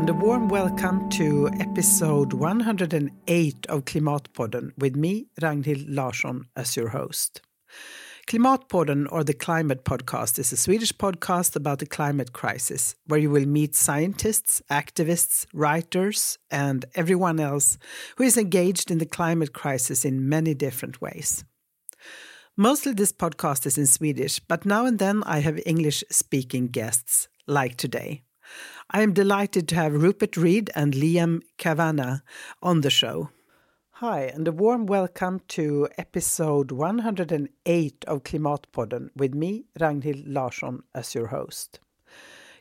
and a warm welcome to episode 108 of Klimatpodden with me, Ragnhild Larsson, as your host. Klimatpodden, or the Climate Podcast, is a Swedish podcast about the climate crisis, where you will meet scientists, activists, writers, and everyone else who is engaged in the climate crisis in many different ways. Mostly this podcast is in Swedish, but now and then I have English speaking guests, like today. I am delighted to have Rupert Read and Liam Kavanagh on the show. Hi, and a warm welcome to episode 108 of Klimatpodden with me, Ragnhild Larsson, as your host.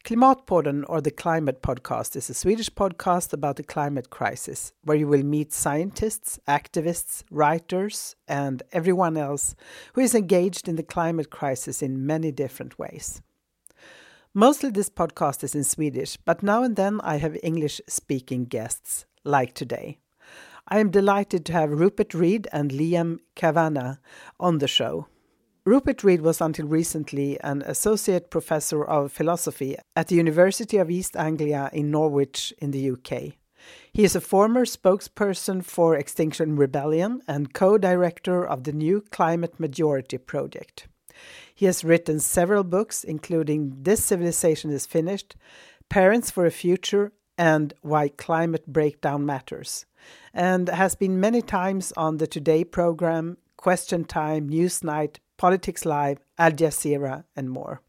Klimatpodden, or the Climate Podcast, is a Swedish podcast about the climate crisis, where you will meet scientists, activists, writers, and everyone else who is engaged in the climate crisis in many different ways. Mostly this podcast is in Swedish, but now and then I have English speaking guests, like today. I am delighted to have Rupert Read and Liam Kavanagh on the show. Rupert Read was until recently an associate professor of philosophy at the University of East Anglia in Norwich in the UK. He is a former spokesperson for Extinction Rebellion and co director of the New Climate Majority Project. He has written several books, including This Civilization is Finished, Parents for a Future, and Why Climate Breakdown Matters, and has been many times on the Today program, Question Time, Newsnight, Politics Live, Al Jazeera, and more.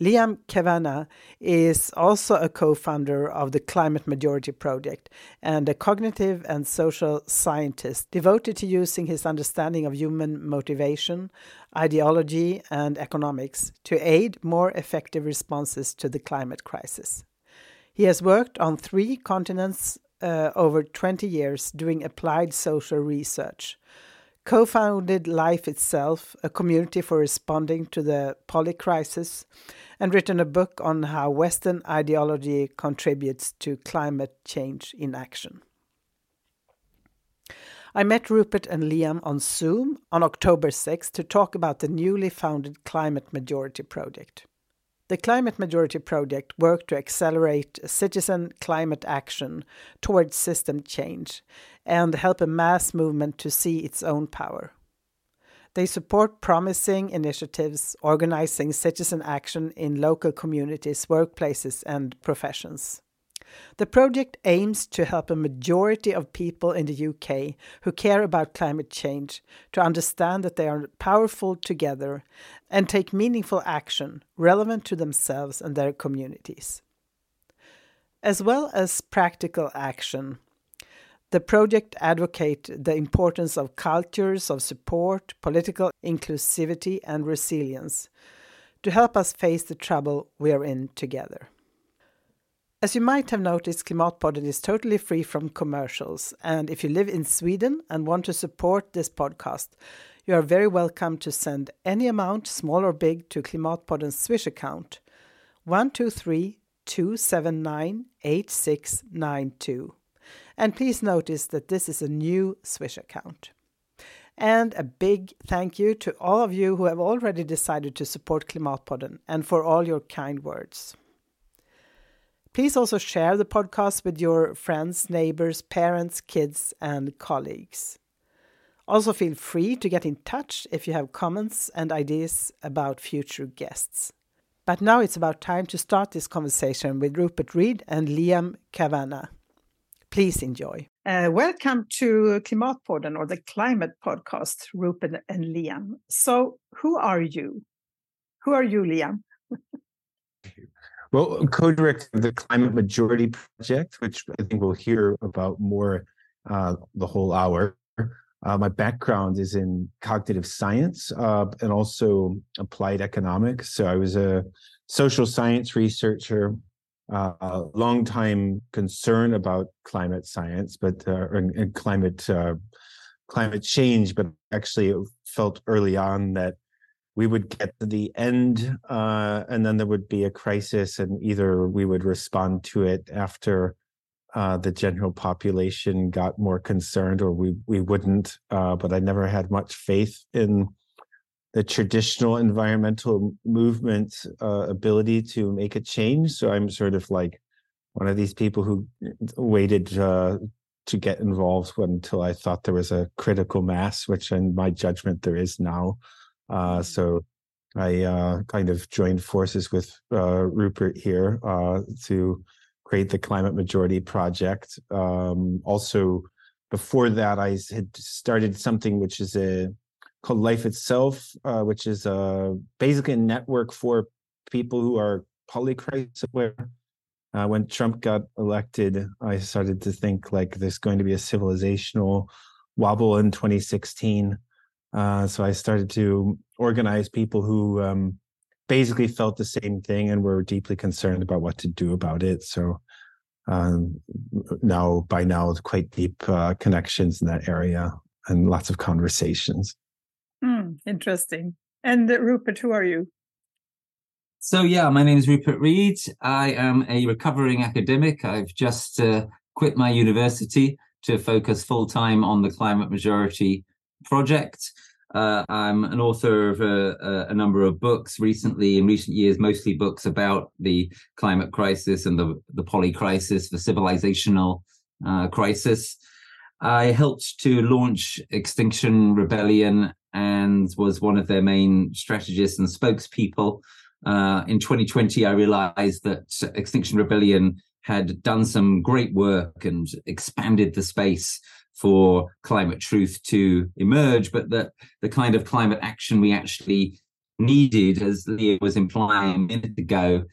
Liam Kavanagh is also a co founder of the Climate Majority Project and a cognitive and social scientist devoted to using his understanding of human motivation, ideology, and economics to aid more effective responses to the climate crisis. He has worked on three continents uh, over 20 years doing applied social research, co founded Life Itself, a community for responding to the poly crisis, and written a book on how Western ideology contributes to climate change in action. I met Rupert and Liam on Zoom on October 6 to talk about the newly founded Climate Majority Project. The Climate Majority Project worked to accelerate citizen climate action towards system change and help a mass movement to see its own power. They support promising initiatives organizing citizen action in local communities, workplaces, and professions. The project aims to help a majority of people in the UK who care about climate change to understand that they are powerful together and take meaningful action relevant to themselves and their communities. As well as practical action, the project advocates the importance of cultures of support, political inclusivity, and resilience to help us face the trouble we are in together. As you might have noticed, Klimatpodden is totally free from commercials. And if you live in Sweden and want to support this podcast, you are very welcome to send any amount, small or big, to Klimatpodden's Swish account 123 279 8692. And please notice that this is a new Swish account. And a big thank you to all of you who have already decided to support Klimatpodden and for all your kind words. Please also share the podcast with your friends, neighbors, parents, kids, and colleagues. Also, feel free to get in touch if you have comments and ideas about future guests. But now it's about time to start this conversation with Rupert Read and Liam Kavanagh. Please enjoy. Uh, welcome to Klimatpodden or the Climate Podcast, Rupert and Liam. So, who are you? Who are you, Liam? Well, co-director of the Climate Majority Project, which I think we'll hear about more uh, the whole hour. Uh, my background is in cognitive science uh, and also applied economics. So I was a social science researcher, uh, a long time concern about climate science, but uh, and, and, climate uh, climate change. But actually, felt early on that we would get to the end uh, and then there would be a crisis and either we would respond to it after uh, the general population got more concerned or we we wouldn't uh, but i never had much faith in the traditional environmental movement uh, ability to make a change so i'm sort of like one of these people who waited uh, to get involved until I thought there was a critical mass, which in my judgment there is now. Uh, mm-hmm. so I uh, kind of joined forces with uh, Rupert here uh, to create the Climate Majority Project. Um, also, before that, I had started something which is a called Life Itself, uh, which is uh, basically a network for people who are polycrisis aware. Uh, when Trump got elected, I started to think like there's going to be a civilizational wobble in 2016. Uh, so I started to organize people who um, basically felt the same thing and were deeply concerned about what to do about it. So um, now, by now, quite deep uh, connections in that area and lots of conversations. Mm, interesting. And uh, Rupert, who are you? So, yeah, my name is Rupert Read. I am a recovering academic. I've just uh, quit my university to focus full time on the climate majority project. Uh, I'm an author of a, a, number of books recently, in recent years, mostly books about the climate crisis and the, the poly crisis, the civilizational uh, crisis. I helped to launch Extinction Rebellion and was one of their main strategists and spokespeople. Uh, in 2020, I realized that Extinction Rebellion had done some great work and expanded the space for climate truth to emerge, but that the kind of climate action we actually needed, as Liam was implying a minute ago,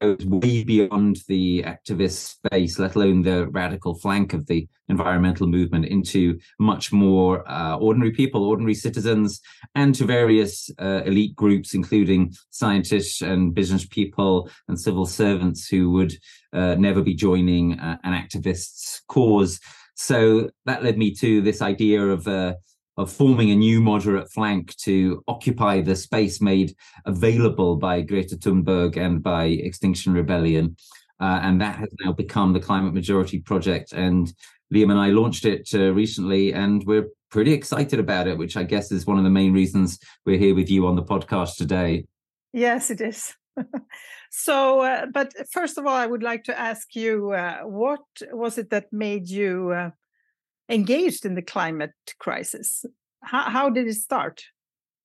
goes way beyond the activist space, let alone the radical flank of the environmental movement, into much more uh, ordinary people, ordinary citizens, and to various uh, elite groups, including scientists and business people and civil servants who would uh, never be joining uh, an activist's cause. So that led me to this idea of uh, of forming a new moderate flank to occupy the space made available by Greta Thunberg and by Extinction Rebellion. Uh, and that has now become the Climate Majority Project. And Liam and I launched it uh, recently, and we're pretty excited about it, which I guess is one of the main reasons we're here with you on the podcast today. Yes, it is. so, uh, but first of all, I would like to ask you uh, what was it that made you uh, engaged in the climate crisis. How, how did it start?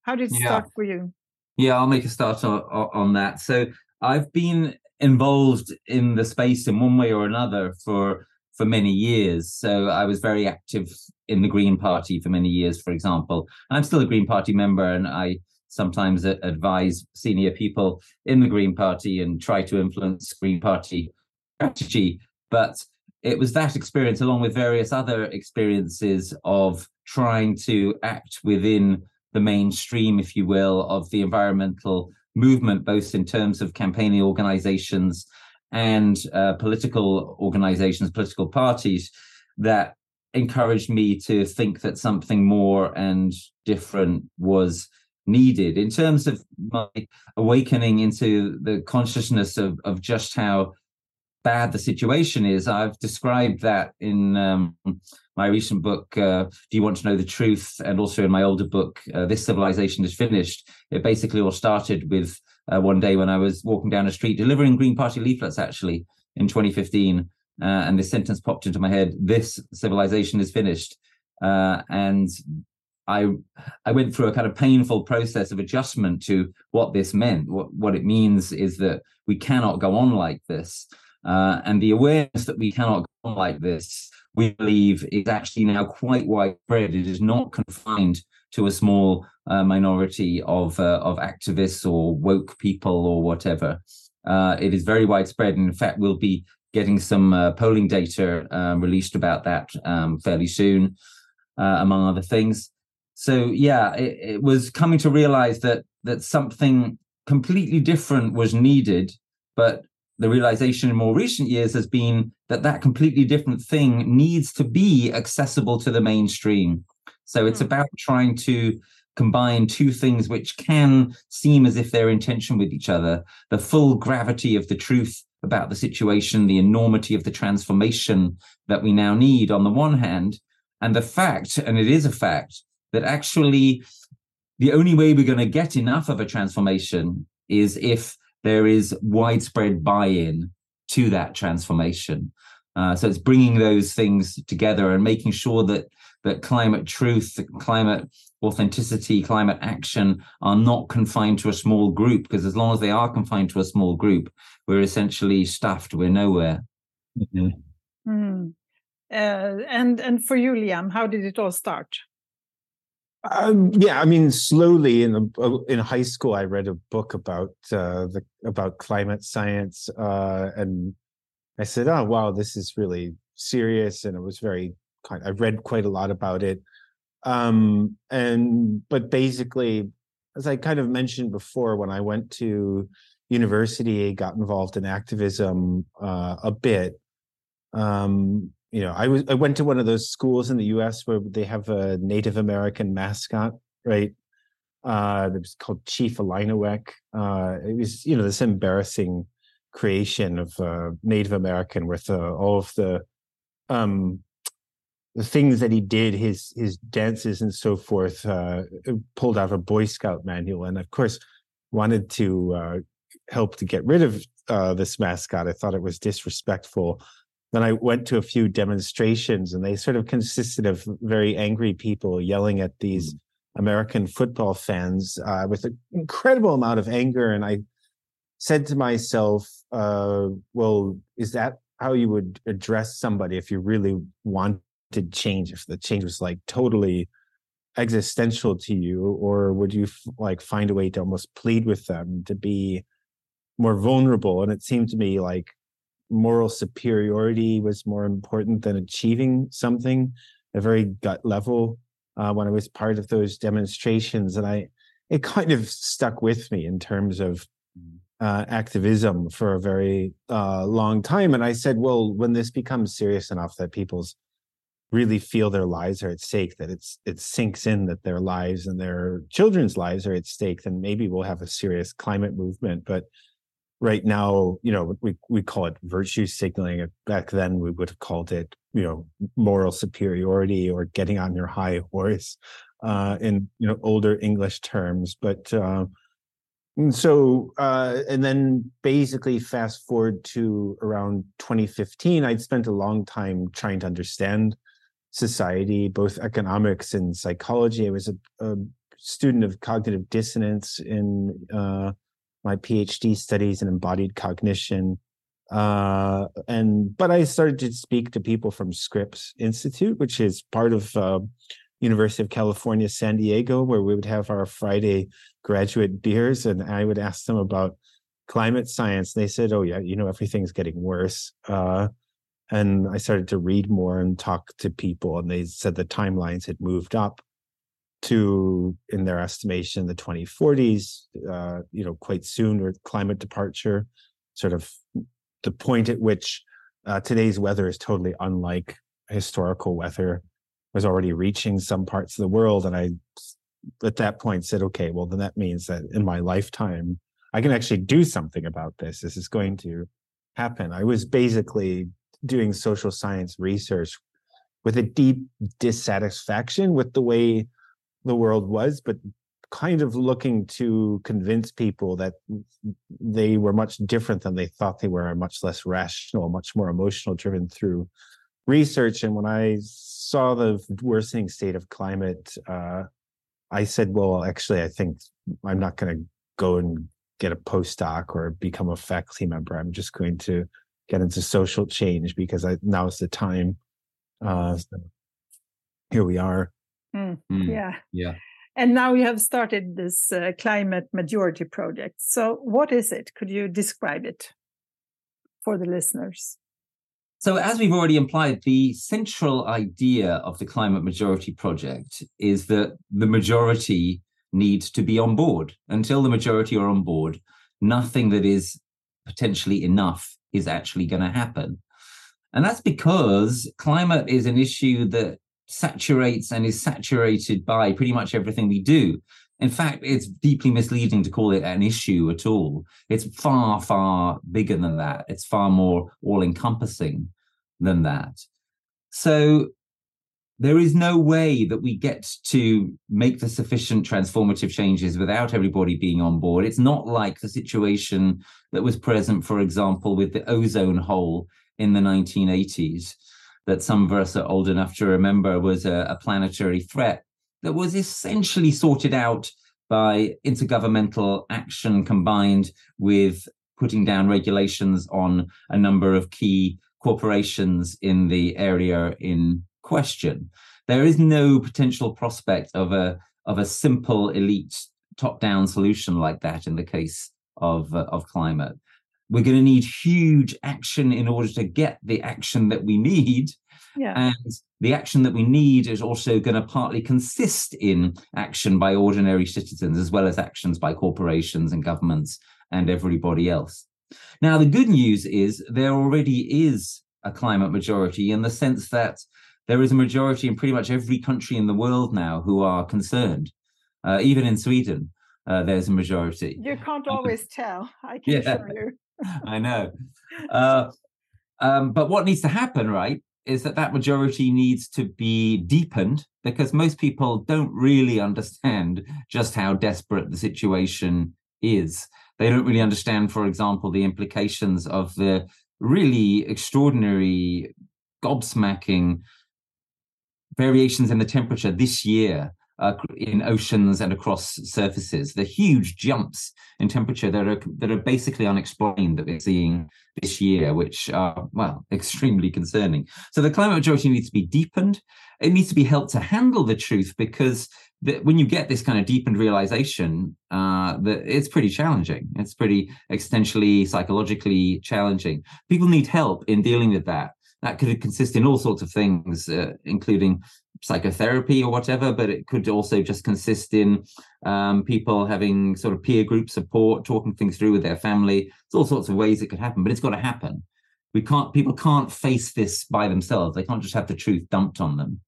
How did it yeah. start for you? Yeah, I'll make a start on, on that. So I've been involved in the space in one way or another for for many years. So I was very active in the Green Party for many years, for example. And I'm still a Green Party member, and I sometimes advise senior people in the Green Party and try to influence Green Party strategy. But it was that experience, along with various other experiences of trying to act within the mainstream, if you will, of the environmental movement, both in terms of campaigning organizations and uh, political organizations, political parties, that encouraged me to think that something more and different was needed in terms of my awakening into the consciousness of, of just how bad the situation is. I've described that in um, my recent book, uh, Do You Want to Know the Truth? And also in my older book, uh, This Civilization is Finished. It basically all started with uh, one day when I was walking down a street delivering Green Party leaflets, actually, in 2015. Uh, and this sentence popped into my head This civilization is finished. Uh, and I I went through a kind of painful process of adjustment to what this meant. What what it means is that we cannot go on like this. Uh, and the awareness that we cannot go on like this, we believe, is actually now quite widespread. It is not confined to a small uh, minority of uh, of activists or woke people or whatever. Uh, it is very widespread, and in fact, we'll be getting some uh, polling data um, released about that um, fairly soon, uh, among other things. So, yeah, it, it was coming to realize that that something completely different was needed, but the realization in more recent years has been that that completely different thing needs to be accessible to the mainstream. So it's mm. about trying to combine two things which can seem as if they're in tension with each other the full gravity of the truth about the situation, the enormity of the transformation that we now need on the one hand, and the fact, and it is a fact, that actually the only way we're going to get enough of a transformation is if there is widespread buy-in to that transformation. Uh, so it's bringing those things together and making sure that that climate truth, climate authenticity, climate action are not confined to a small group. Because as long as they are confined to a small group, we're essentially stuffed. We're nowhere. Mm-hmm. Mm. Uh, and and for you, Liam, how did it all start? Um, yeah, I mean, slowly in uh, in high school, I read a book about uh, the about climate science, uh, and I said, "Oh, wow, this is really serious," and it was very. I read quite a lot about it, um, and but basically, as I kind of mentioned before, when I went to university, I got involved in activism uh, a bit. Um, you know, I was I went to one of those schools in the U.S. where they have a Native American mascot, right? Uh, it was called Chief Illiniwek. Uh, it was you know this embarrassing creation of uh, Native American with uh, all of the um, the things that he did, his his dances and so forth, uh, pulled out of a Boy Scout manual, and of course wanted to uh, help to get rid of uh, this mascot. I thought it was disrespectful then I went to a few demonstrations, and they sort of consisted of very angry people yelling at these mm. American football fans uh, with an incredible amount of anger. And I said to myself, uh, "Well, is that how you would address somebody if you really wanted change? If the change was like totally existential to you, or would you f- like find a way to almost plead with them to be more vulnerable?" And it seemed to me like moral superiority was more important than achieving something a very gut level uh, when I was part of those demonstrations. And I, it kind of stuck with me in terms of mm. uh, activism for a very uh, long time. And I said, well, when this becomes serious enough that people's really feel their lives are at stake, that it's it sinks in that their lives and their children's lives are at stake, then maybe we'll have a serious climate movement. But right now, you know, we we call it virtue signaling. Back then, we would have called it, you know, moral superiority or getting on your high horse, uh, in you know older English terms. But uh, so, uh, and then basically fast forward to around 2015, I'd spent a long time trying to understand society, both economics and psychology. I was a, a student of cognitive dissonance in uh, my PhD studies in embodied cognition. Uh, and but I started to speak to people from Scripps Institute, which is part of uh, University of California, San Diego, where we would have our Friday graduate beers, and I would ask them about climate science. They said, "Oh yeah, you know everything's getting worse." Uh, and I started to read more and talk to people, and they said the timelines had moved up to, in their estimation, the 2040s, uh, you know, quite soon or climate departure, sort of the point at which uh, today's weather is totally unlike historical weather was already reaching some parts of the world. And I, at that point, said, okay, well, then that means that in my lifetime, I can actually do something about this. This is going to happen. I was basically doing social science research with a deep dissatisfaction with the way the world was, but kind of looking to convince people that they were much different than they thought they were, much less rational, much more emotional driven through research. And when I saw the worsening state of climate, uh, I said, well, actually, I think I'm not going to go and get a postdoc or become a faculty member. I'm just going to get into social change because I, now is the time. Uh, so here we are. Mm, mm, yeah. Yeah. And now you have started this uh, climate majority project. So, what is it? Could you describe it for the listeners? So, as we've already implied, the central idea of the climate majority project is that the majority needs to be on board. Until the majority are on board, nothing that is potentially enough is actually going to happen. And that's because climate is an issue that saturates and is saturated by pretty much everything we do. In fact, it's deeply misleading to call it an issue at all. It's far, far bigger than that. It's far more all encompassing than that. So, there is no way that we get to make the sufficient transformative changes without everybody being on board. It's not like the situation that was present, for example, with the ozone hole in the 1980s, that some of us are old enough to remember was a, a planetary threat that was essentially sorted out by intergovernmental action combined with putting down regulations on a number of key corporations in the area in question. There is no potential prospect of a of a simple elite top-down solution like that in the case of uh, of climate. We're going to need huge action in order to get the action that we need. Yeah. And the action that we need is also going to partly consist in action by ordinary citizens as well as actions by corporations and governments and everybody else. Now, the good news is there already is a climate majority in the sense that there is a majority in pretty much every country in the world now who are concerned. Uh, even in Sweden, uh, there's a majority. You can't always tell, I can Yeah. assure you. I know. Uh, um, but what needs to happen, right, is that that majority needs to be deepened because most people don't really understand just how desperate the situation is. They don't really understand, for example, the implications of the really extraordinary, gobsmacking variations in the temperature this year uh, in oceans and across surfaces. The huge jumps in temperature that are that are basically unexplained that we're seeing this year, which are well extremely concerning. So the climate majority needs to be deepened. It needs to be helped to handle the truth because when you get this kind of deepened realization, uh, that it's pretty challenging. It's pretty existentially, psychologically challenging. People need help in dealing with that. That could consist in all sorts of things, uh, including psychotherapy or whatever, but it could also just consist in um, people having sort of peer group support, talking things through with their family. There's all sorts of ways it could happen, but it's got to happen. We can't. People can't face this by themselves. They can't just have the truth dumped on them.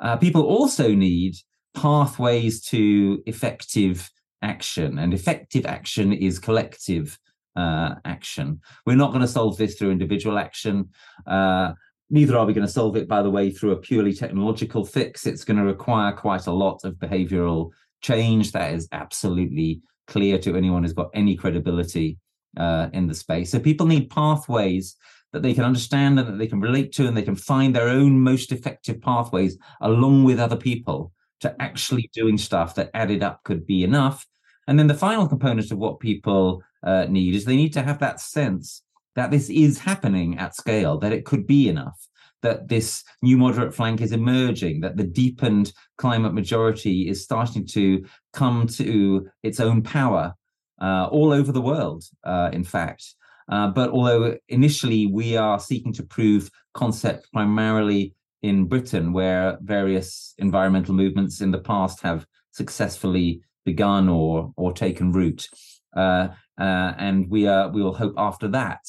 Uh, people also need pathways to effective action, and effective action is collective uh, action. We're not going to solve this through individual action. Uh, neither are we going to solve it, by the way, through a purely technological fix. It's going to require quite a lot of behavioral change. That is absolutely clear to anyone who's got any credibility uh, in the space. So people need pathways that they can understand and that they can relate to, and they can find their own most effective pathways along with other people to actually doing stuff that added up could be enough. And then the final component of what people uh, need is they need to have that sense that this is happening at scale, that it could be enough, that this new moderate flank is emerging, that the deepened climate majority is starting to come to its own power uh, all over the world, uh, in fact. Uh, but although initially we are seeking to prove concept primarily in Britain, where various environmental movements in the past have successfully begun or or taken root, uh, uh, and we are we will hope after that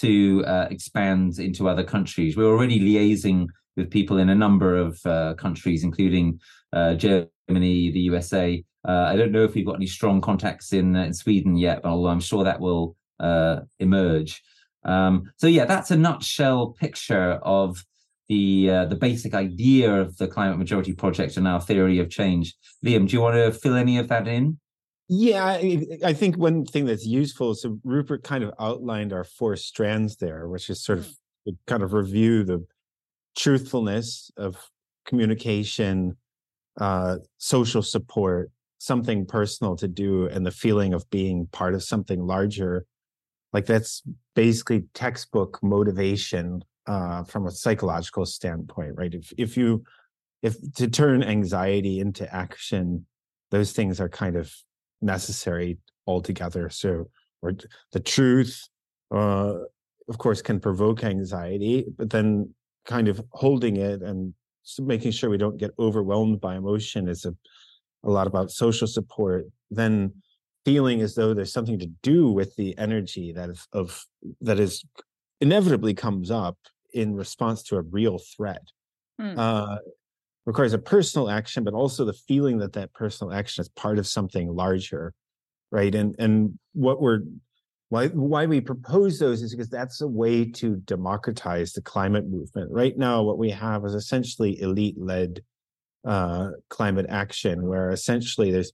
to uh, expand into other countries. We're already liaising with people in a number of uh, countries, including uh, Germany, the USA. Uh, I don't know if we've got any strong contacts in in Sweden yet, but although I'm sure that will uh, emerge. Um, so yeah, that's a nutshell picture of the uh, the basic idea of the climate majority project and our theory of change. Liam, do you want to fill any of that in? Yeah, I, I think one thing that's useful so Rupert kind of outlined our four strands there, which is sort of to kind of review the truthfulness of communication, uh, social support, something personal to do, and the feeling of being part of something larger. Like that's basically textbook motivation uh, from a psychological standpoint, right? If if you if to turn anxiety into action, those things are kind of necessary altogether. So, or the truth, uh, of course, can provoke anxiety, but then kind of holding it and making sure we don't get overwhelmed by emotion is a, a lot about social support. Then feeling as though there's something to do with the energy that is of that is inevitably comes up in response to a real threat. Hmm. Uh, requires a personal action, but also the feeling that that personal action is part of something larger, right? And and what we're why why we propose those is because that's a way to democratize the climate movement. Right now, what we have is essentially elite-led uh, climate action, where essentially there's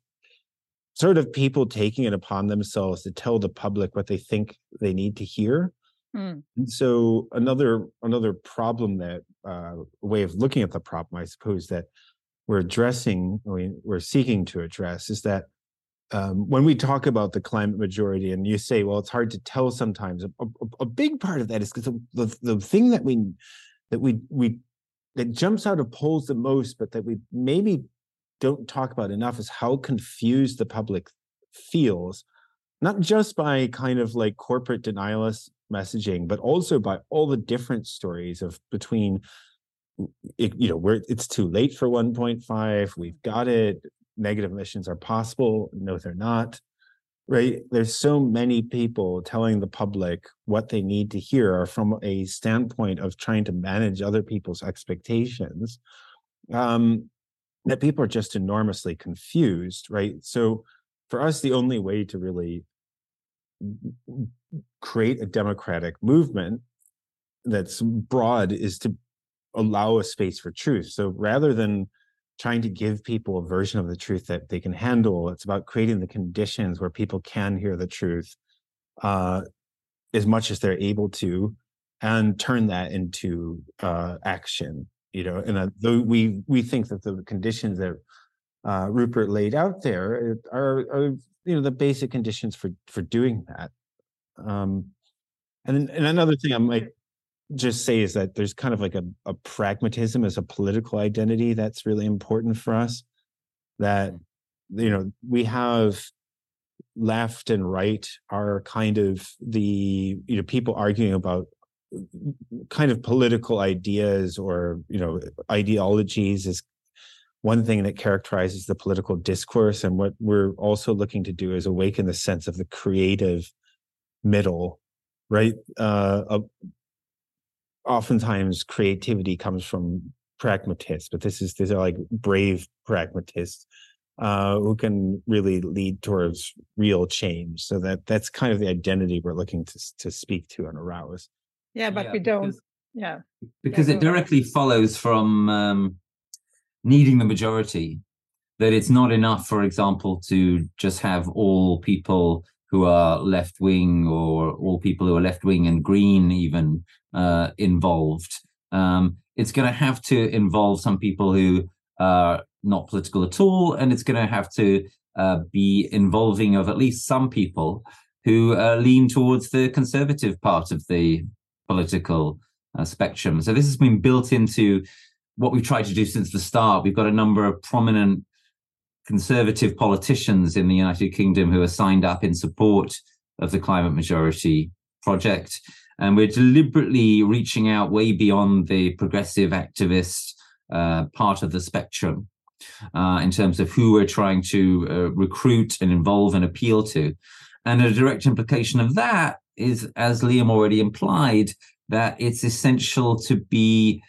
sort of people taking it upon themselves to tell the public what they think they need to hear. Mm. And so another another problem that uh, way of looking at the problem, I suppose, that we're addressing, mean, we're seeking to address, is that um, when we talk about the climate majority and you say, well, it's hard to tell sometimes, a, a, a big part of that is because the, the, the thing that we that we we that jumps out of polls the most, but that we maybe don't talk about enough is how confused the public feels, not just by kind of like corporate denialist messaging, but also by all the different stories of between it, you know, where it's too late for 1.5, we've got it, negative emissions are possible. No, they're not. Right. There's so many people telling the public what they need to hear are from a standpoint of trying to manage other people's expectations. Um, that people are just enormously confused, right? So for us, the only way to really create a democratic movement that's broad is to allow a space for truth. So rather than trying to give people a version of the truth that they can handle. It's about creating the conditions where people can hear the truth uh, as much as they're able to, and turn that into uh, action. You know, and uh, we we think that the conditions that uh, Rupert laid out there are, are, you know the basic conditions for for doing that. Um, and and another thing I might just say is that there's kind of like a, a pragmatism as a political identity that's really important for us that mm. you know we have left and right are kind of the you know people arguing about kind of political ideas or you know ideologies is one thing that characterizes the political discourse and what we're also looking to do is awaken the sense of the creative middle right uh, oftentimes creativity comes from pragmatists, but this is these are like brave pragmatists uh, who can really lead towards real change. So that that's kind of the identity we're looking to to speak to and arouse. Yeah, but yeah, we don't. Because, yeah, because yeah, it directly follows from um, needing the majority. That it's not enough, for example, to just have all people who are left wing or all people who are left wing and green even uh, involved. Um, it's going to have to involve some people who are not political at all, and it's going to have to uh, be involving of at least some people who uh, lean towards the conservative part of the political uh, spectrum. So this has been built into what we've tried to do since the start. We've got a number of prominent conservative politicians in the United Kingdom who are signed up in support of the climate majority project. And we're deliberately reaching out way beyond the progressive activist uh, part of the spectrum uh, in terms of who we're trying to uh, recruit and involve and appeal to. And a direct implication of that is, as Liam already implied, that it's essential to be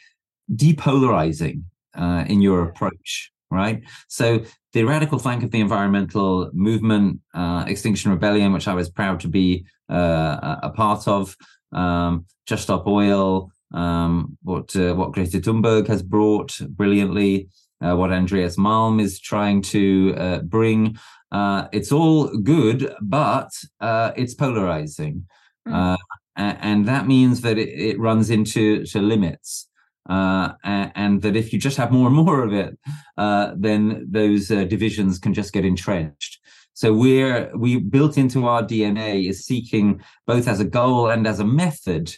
depolarizing uh, in your approach right? So the radical flank of the environmental movement, uh, Extinction Rebellion, which I was proud to be uh, a part of, um, Just Stop Oil, um, what uh, what Greta Thunberg has brought brilliantly, uh, what Andreas Malm is trying to uh, bring. Uh, it's all good, but it's polarizing. Mm. and that means that it, it runs into to limits uh, and, that if you just have more and more of it, uh, then those uh, divisions can just get entrenched. So we're we built into our DNA is seeking both as a goal and as a method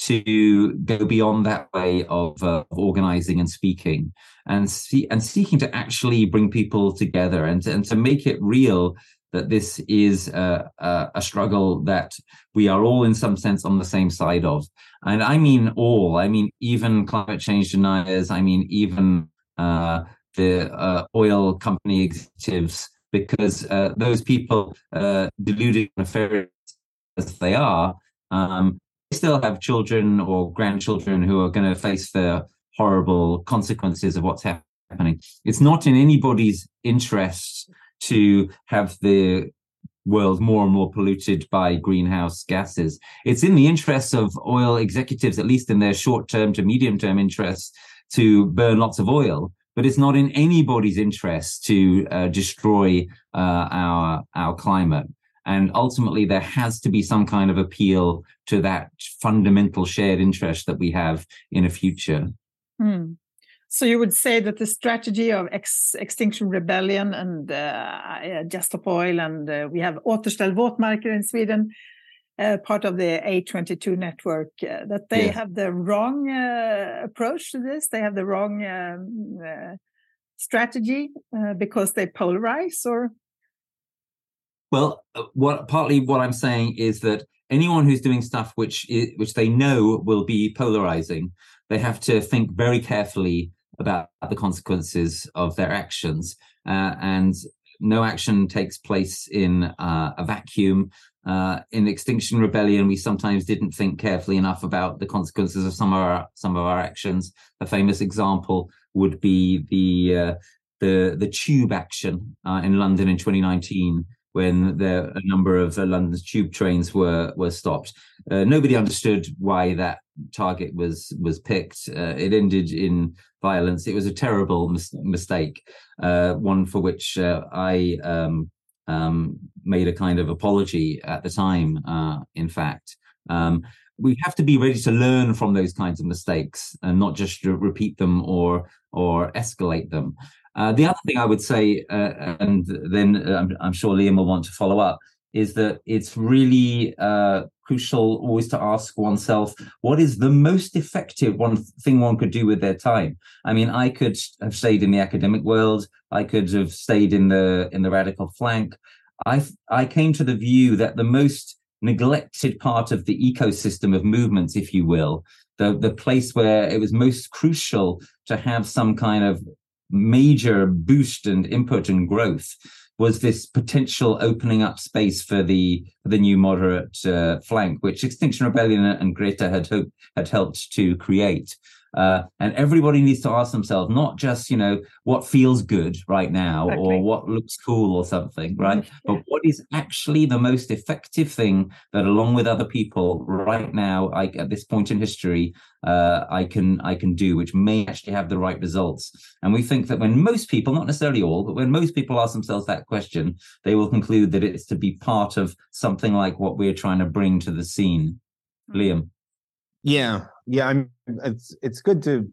to go beyond that way of, uh, organizing and speaking and see and seeking to actually bring people together and and to make it real that this is a, a, a, struggle that we are all in some sense on the same side of. And i mean all. I mean even climate change deniers. I mean even uh, the uh, oil company executives because uh, those people uh, deluded nefarious as they are um, they still have children or grandchildren who are going to face the horrible consequences of what's happening. It's not in anybody's interest to have the world more and more polluted by greenhouse gases. It's in the interests of oil executives, at least in their short term to medium term interests, to burn lots of oil. But it's not in anybody's interest to uh, destroy uh, our our climate. And ultimately, there has to be some kind of appeal to that fundamental shared interest that we have in a future. Hmm. So you would say that the strategy of ex Extinction Rebellion and uh, Just Stop Oil, and uh, we have Återställ våtmarker in Sweden, uh, part of the A22 network, uh, that they yeah. have the wrong uh, approach to this. They have the wrong um, uh, strategy because they polarize, or well, what partly what I'm saying is that anyone who's doing stuff which which they know will be polarizing, they have to think very carefully about the consequences of their actions. Uh, and no action takes place in uh, a vacuum. Uh, in Extinction Rebellion, we sometimes didn't think carefully enough about the consequences of some of our some of our actions. A famous example would be the uh, the the tube action uh, in London in 2019 when there a number of uh, London's tube trains were were stopped. Uh, nobody understood why that target was was picked. Uh, it ended in violence. It was a terrible mis- mistake, uh, one for which uh, I um, um, made a kind of apology at the time. Uh, in fact. Um, we have to be ready to learn from those kinds of mistakes and not just repeat them or or escalate them. Uh, the other thing I would say, uh, and then uh, I'm, I'm, sure Liam will want to follow up, is that it's really uh, crucial always to ask oneself what is the most effective one thing one could do with their time. I mean, I could have stayed in the academic world. I could have stayed in the in the radical flank. I I came to the view that the most neglected part of the ecosystem of movements, if you will, the the place where it was most crucial to have some kind of major boost and input and growth was this potential opening up space for the the new moderate uh, flank, which Extinction Rebellion and Greta had hoped, had helped to create. Uh, and everybody needs to ask themselves not just you know what feels good right now exactly. or what looks cool or something right yeah. but what is actually the most effective thing that along with other people right now I, at this point in history uh, i can i can do which may actually have the right results and we think that when most people not necessarily all but when most people ask themselves that question they will conclude that it's to be part of something like what we're trying to bring to the scene mm-hmm. liam yeah yeah i'm it's it's good to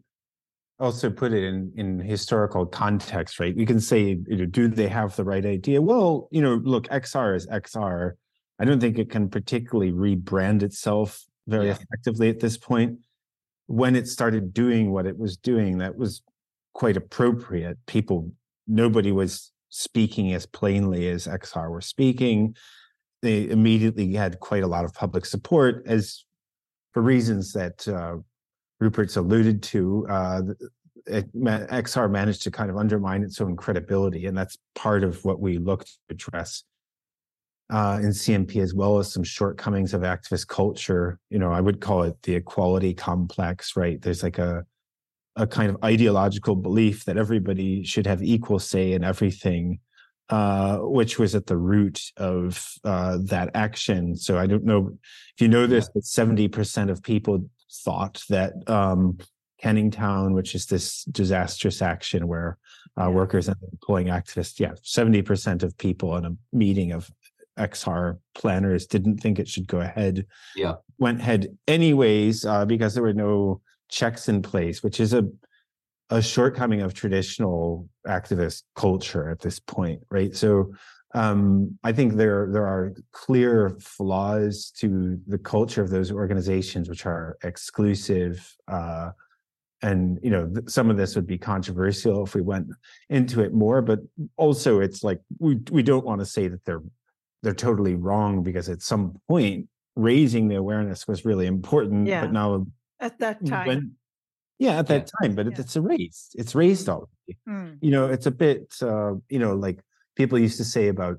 also put it in in historical context right? You can say you know do they have the right idea? Well you know look xr is xr i don't think it can particularly rebrand itself very yeah. effectively at this point. When it started doing what it was doing that was quite appropriate. People nobody was speaking as plainly as xr were speaking. They immediately had quite a lot of public support as for reasons that uh, Rupert's alluded to, uh, XR managed to kind of undermine its own credibility, and that's part of what we look to address uh, in CMP, as well as some shortcomings of activist culture. You know, I would call it the equality complex. Right? There's like a a kind of ideological belief that everybody should have equal say in everything, uh, which was at the root of uh, that action. So I don't know if you know this, but 70% of people thought that um, Canning Town, which is this disastrous action where uh, workers and employing activists, yeah, 70% of people in a meeting of XR planners didn't think it should go ahead. Yeah. Went ahead anyways uh, because there were no checks in place, which is a a shortcoming of traditional activist culture at this point, right? So um, I think there there are clear flaws to the culture of those organizations, which are exclusive. Uh, and you know, th- some of this would be controversial if we went into it more. But also, it's like we we don't want to say that they're they're totally wrong because at some point raising the awareness was really important. Yeah. But now at that time. When, yeah, at that yeah. time, but yeah. it's erased. It's raised already. Mm. You know, it's a bit, uh, you know, like people used to say about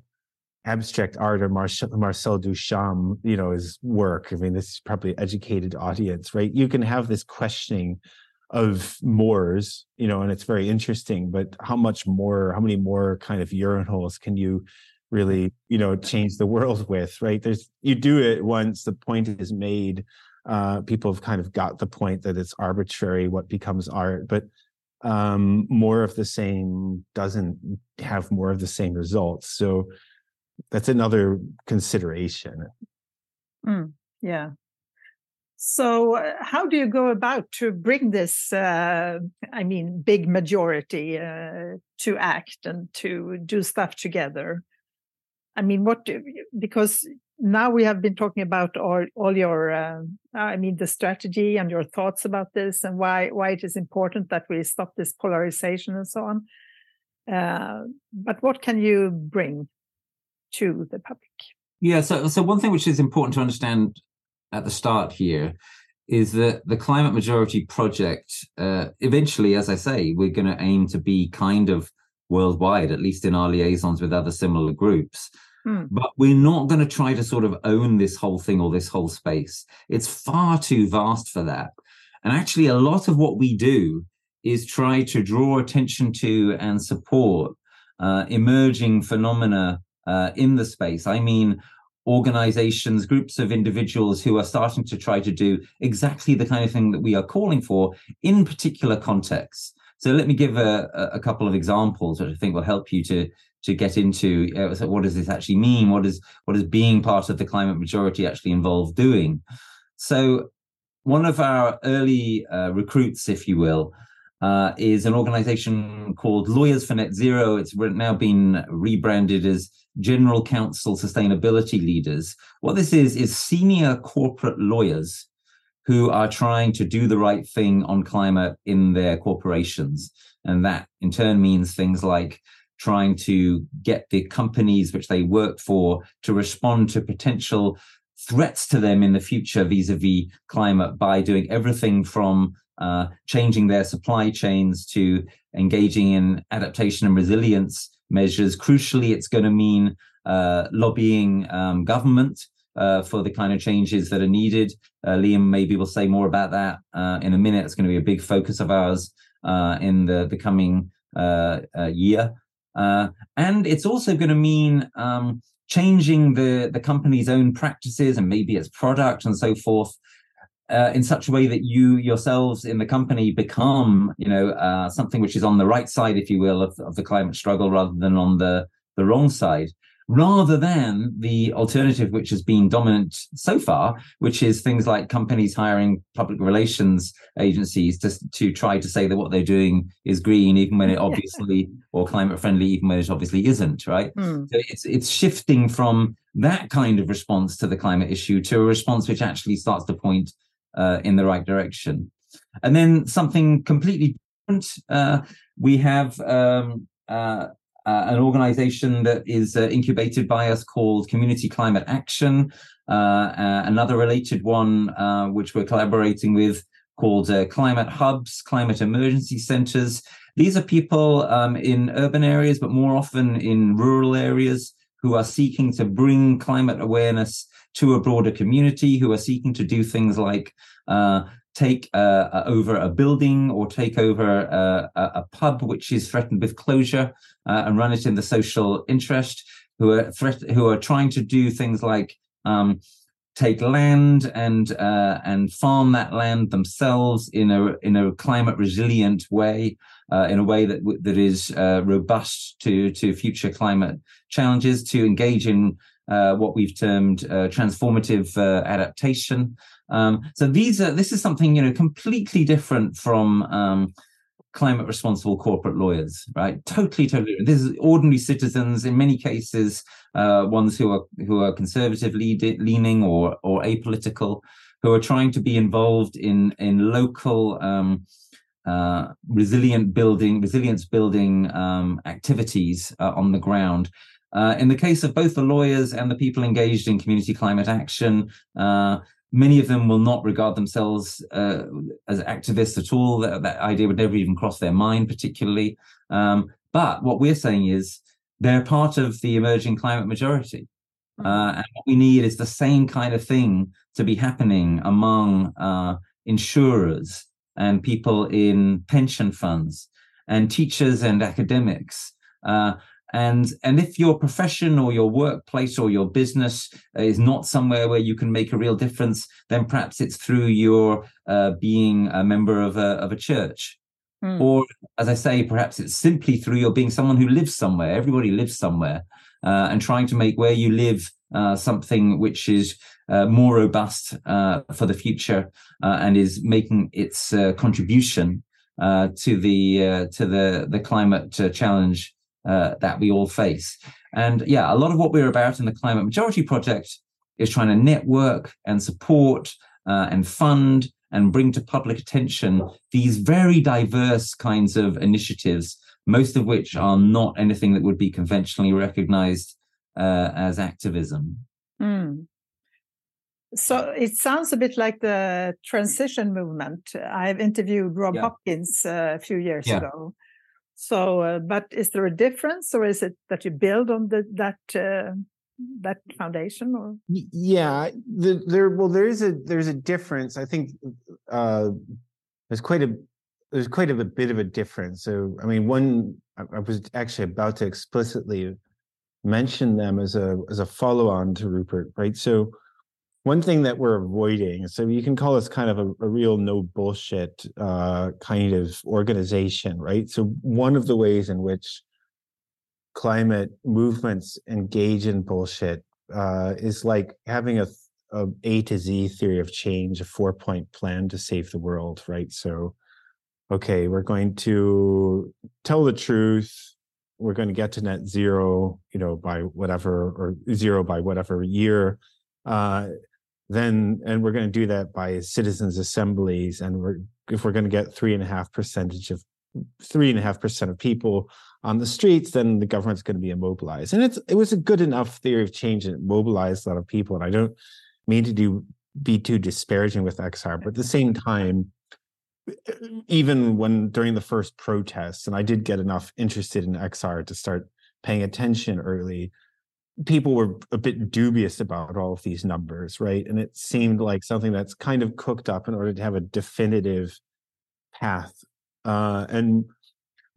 abstract art or Marcel, Marcel Duchamp, you know, his work. I mean, this is probably educated audience, right? You can have this questioning of mores, you know, and it's very interesting, but how much more, how many more kind of urinals can you really you know change the world with right there's you do it once the point is made uh people have kind of got the point that it's arbitrary what becomes art but um more of the same doesn't have more of the same results so that's another consideration mm, yeah so, uh, how do you go about to bring this, uh, I mean, big majority uh, to act and to do stuff together? I mean, what, do, because now we have been talking about all, all your, uh, I mean, the strategy and your thoughts about this and why, why it is important that we stop this polarization and so on. Uh, but what can you bring to the public? Yeah, so so one thing which is important to understand at the start here is that the climate majority project uh, eventually as i say we're going to aim to be kind of worldwide at least in our liaisons with other similar groups hmm. but we're not going to try to sort of own this whole thing or this whole space it's far too vast for that and actually a lot of what we do is try to draw attention to and support uh, emerging phenomena uh, in the space i mean organizations, groups of individuals who are starting to try to do exactly the kind of thing that we are calling for in particular contexts. So let me give a, a couple of examples that I think will help you to to get into uh, what does this actually mean? What is what is being part of the climate majority actually involve doing? So one of our early uh, recruits, if you will, uh, is an organization called Lawyers for Net Zero. It's now been rebranded as General Counsel Sustainability Leaders. What this is, is senior corporate lawyers who are trying to do the right thing on climate in their corporations. And that in turn means things like trying to get the companies which they work for to respond to potential threats to them in the future vis-a-vis climate by doing everything from uh, changing their supply chains to engaging in adaptation and resilience measures. Crucially, it's going to mean uh, lobbying um, government uh, for the kind of changes that are needed. Uh, Liam maybe will say more about that uh, in a minute. It's going to be a big focus of ours uh, in the, the coming year. And it's also going to mean um, changing the, the company's own practices and maybe its product and so forth uh, in such a way that you yourselves in the company become, you know, uh, something which is on the right side, if you will, of, of the climate struggle rather than on the, the wrong side, rather than the alternative which has been dominant so far, which is things like companies hiring public relations agencies to, to try to say that what they're doing is green, even when it obviously, or climate friendly, even when it obviously isn't, right? Mm. So it's, it's shifting from that kind of response to the climate issue to a response which actually starts to point uh, in the right direction. And then something completely different. Uh, we have um, uh, uh an organization that is uh, incubated by us called Community Climate Action. Uh, another related one, which we're collaborating with, called Climate Hubs, Climate Emergency Centers. These are people um, in urban areas, but more often in rural areas who are seeking to bring climate awareness to a broader community who are seeking to do things like uh, take uh, uh over a building or take over uh, a, a, pub which is threatened with closure uh, and run it in the social interest, who are threat- who are trying to do things like um, take land and uh, and farm that land themselves in a in a climate resilient way, uh, in a way that that is uh, robust to to future climate challenges, to engage in uh, what we've termed uh, transformative uh, adaptation. Um, so these are this is something you know completely different from um, climate responsible corporate lawyers, right? Totally, totally. This is ordinary citizens in many cases, uh, ones who are who are conservative leaning or or apolitical, who are trying to be involved in in local. Um, uh, resilient building, resilience building um, activities uh, on the ground, uh, in the case of both the lawyers and the people engaged in community climate action, uh, many of them will not regard themselves uh, as activists at all. That, that, idea would never even cross their mind, particularly. Um, but what we're saying is they're part of the emerging climate majority. Hmm. Uh, and what we need is the same kind of thing to be happening among uh, insurers and people in pension funds and teachers and academics. Uh, and and if your profession or your workplace or your business is not somewhere where you can make a real difference then perhaps it's through your uh, being a member of a, of a church mm. or as i say perhaps it's simply through your being someone who lives somewhere everybody lives somewhere uh, and trying to make where you live uh, something which is uh, more robust uh, for the future uh, and is making its contribution to the to the the climate challenge that we all face. And yeah, a lot of what we're about in the Climate Majority Project is trying to network and support and fund and bring to public attention these very diverse kinds of initiatives, most of which are not anything that would be conventionally recognized uh, as activism. Mm. So it sounds a bit like the transition movement. I've interviewed Rob yeah. Hopkins uh, a few years yeah. ago, so, uh, but is there a difference, or is it that you build on the, that uh, that foundation? Or yeah, the, there. Well, there is a there's a difference. I think uh, there's quite a there's quite a bit of a difference. So, I mean, one I, I was actually about to explicitly mention them as a as a follow on to Rupert, right? So one thing that we're avoiding so you can call us kind of a, a real no bullshit uh, kind of organization right so one of the ways in which climate movements engage in bullshit uh, is like having a, a a to z theory of change a four point plan to save the world right so okay we're going to tell the truth we're going to get to net zero you know by whatever or zero by whatever year uh, then and we're going to do that by citizens assemblies and we're if we're going to get three and a half percentage of three and a half percent of people on the streets then the government's going to be immobilized. And it's it was a good enough theory of change and it mobilized a lot of people and i don't mean to do be too disparaging with xr but at the same time even when during the first protests and i did get enough interested in xr to start paying attention early people were a bit dubious about all of these numbers, right? And it seemed like something that's kind of cooked up in order to have a definitive path. Uh, and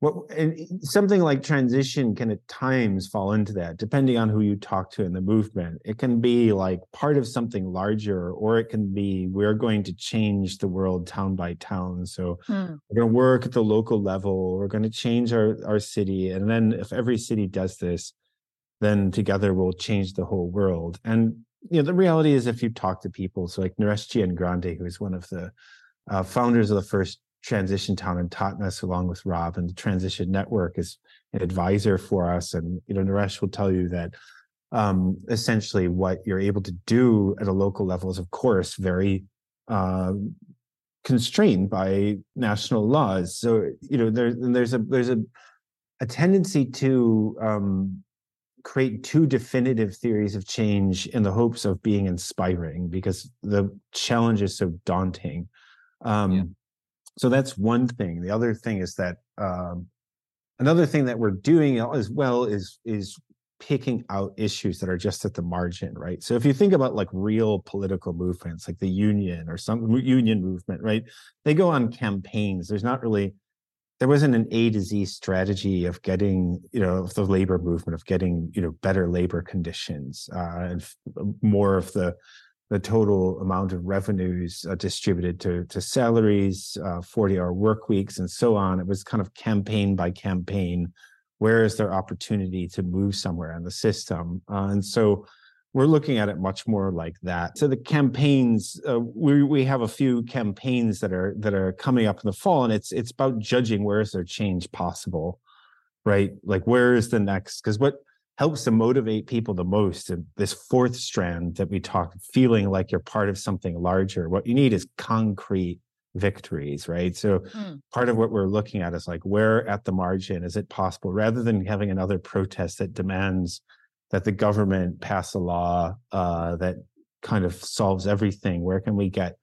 what and something like transition can at times fall into that, depending on who you talk to in the movement. It can be like part of something larger, or it can be we're going to change the world town by town. So hmm. we're going to work at the local level. We're going to change our our city, and then if every city does this then together we'll change the whole world. And you know, the reality is, if you talk to people, so like Naresh Giangrande, who is one of the uh, founders of the first transition town in Totnes, along with Rob, and the Transition Network is an advisor for us. And you know, Naresh will tell you that um, essentially what you're able to do at a local level is, of course, very uh, constrained by national laws. So you know, there, there's a there's a a tendency to um, create two definitive theories of change in the hopes of being inspiring because the challenge is so daunting. Um. So that's one thing. The other thing is that um, another thing that we're doing as well is is picking out issues that are just at the margin, right? So if you think about like real political movements, like the union or some union movement, right? They go on campaigns. There's not really there wasn't an A to Z strategy of getting, you know, of the labor movement of getting, you know, better labor conditions uh, and f- more of the the total amount of revenues uh, distributed to to salaries, uh, forty hour work weeks, and so on. It was kind of campaign by campaign. Where is there opportunity to move somewhere in the system? Uh, and so we're looking at it much more like that. So the campaigns, uh, we we have a few campaigns that are that are coming up in the fall, and it's it's about judging where is there change possible, right? Like where is the next? Because what helps to motivate people the most, and this fourth strand that we talk, feeling like you're part of something larger. What you need is concrete victories, right? So mm. part of what we're looking at is like where at the margin is it possible, rather than having another protest that demands that the government pass a law uh, that kind of solves everything? Where can we get,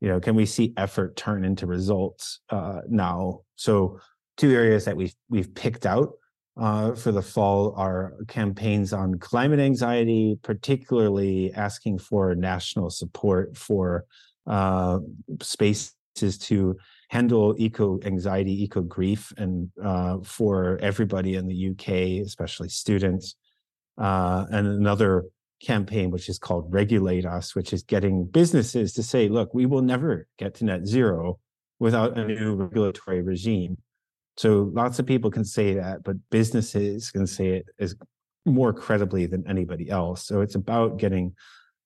you know, can we see effort turn into results uh, now? So two areas that we've we've picked out uh, for the fall are campaigns on climate anxiety, particularly asking for national support for uh, spaces to handle eco anxiety, eco grief, and uh, for everybody in the UK, especially students. Uh, and another campaign, which is called Regulate Us, which is getting businesses to say, look, we will never get to net zero without a new regulatory regime. So lots of people can say that, but businesses can say it as more credibly than anybody else. So it's about getting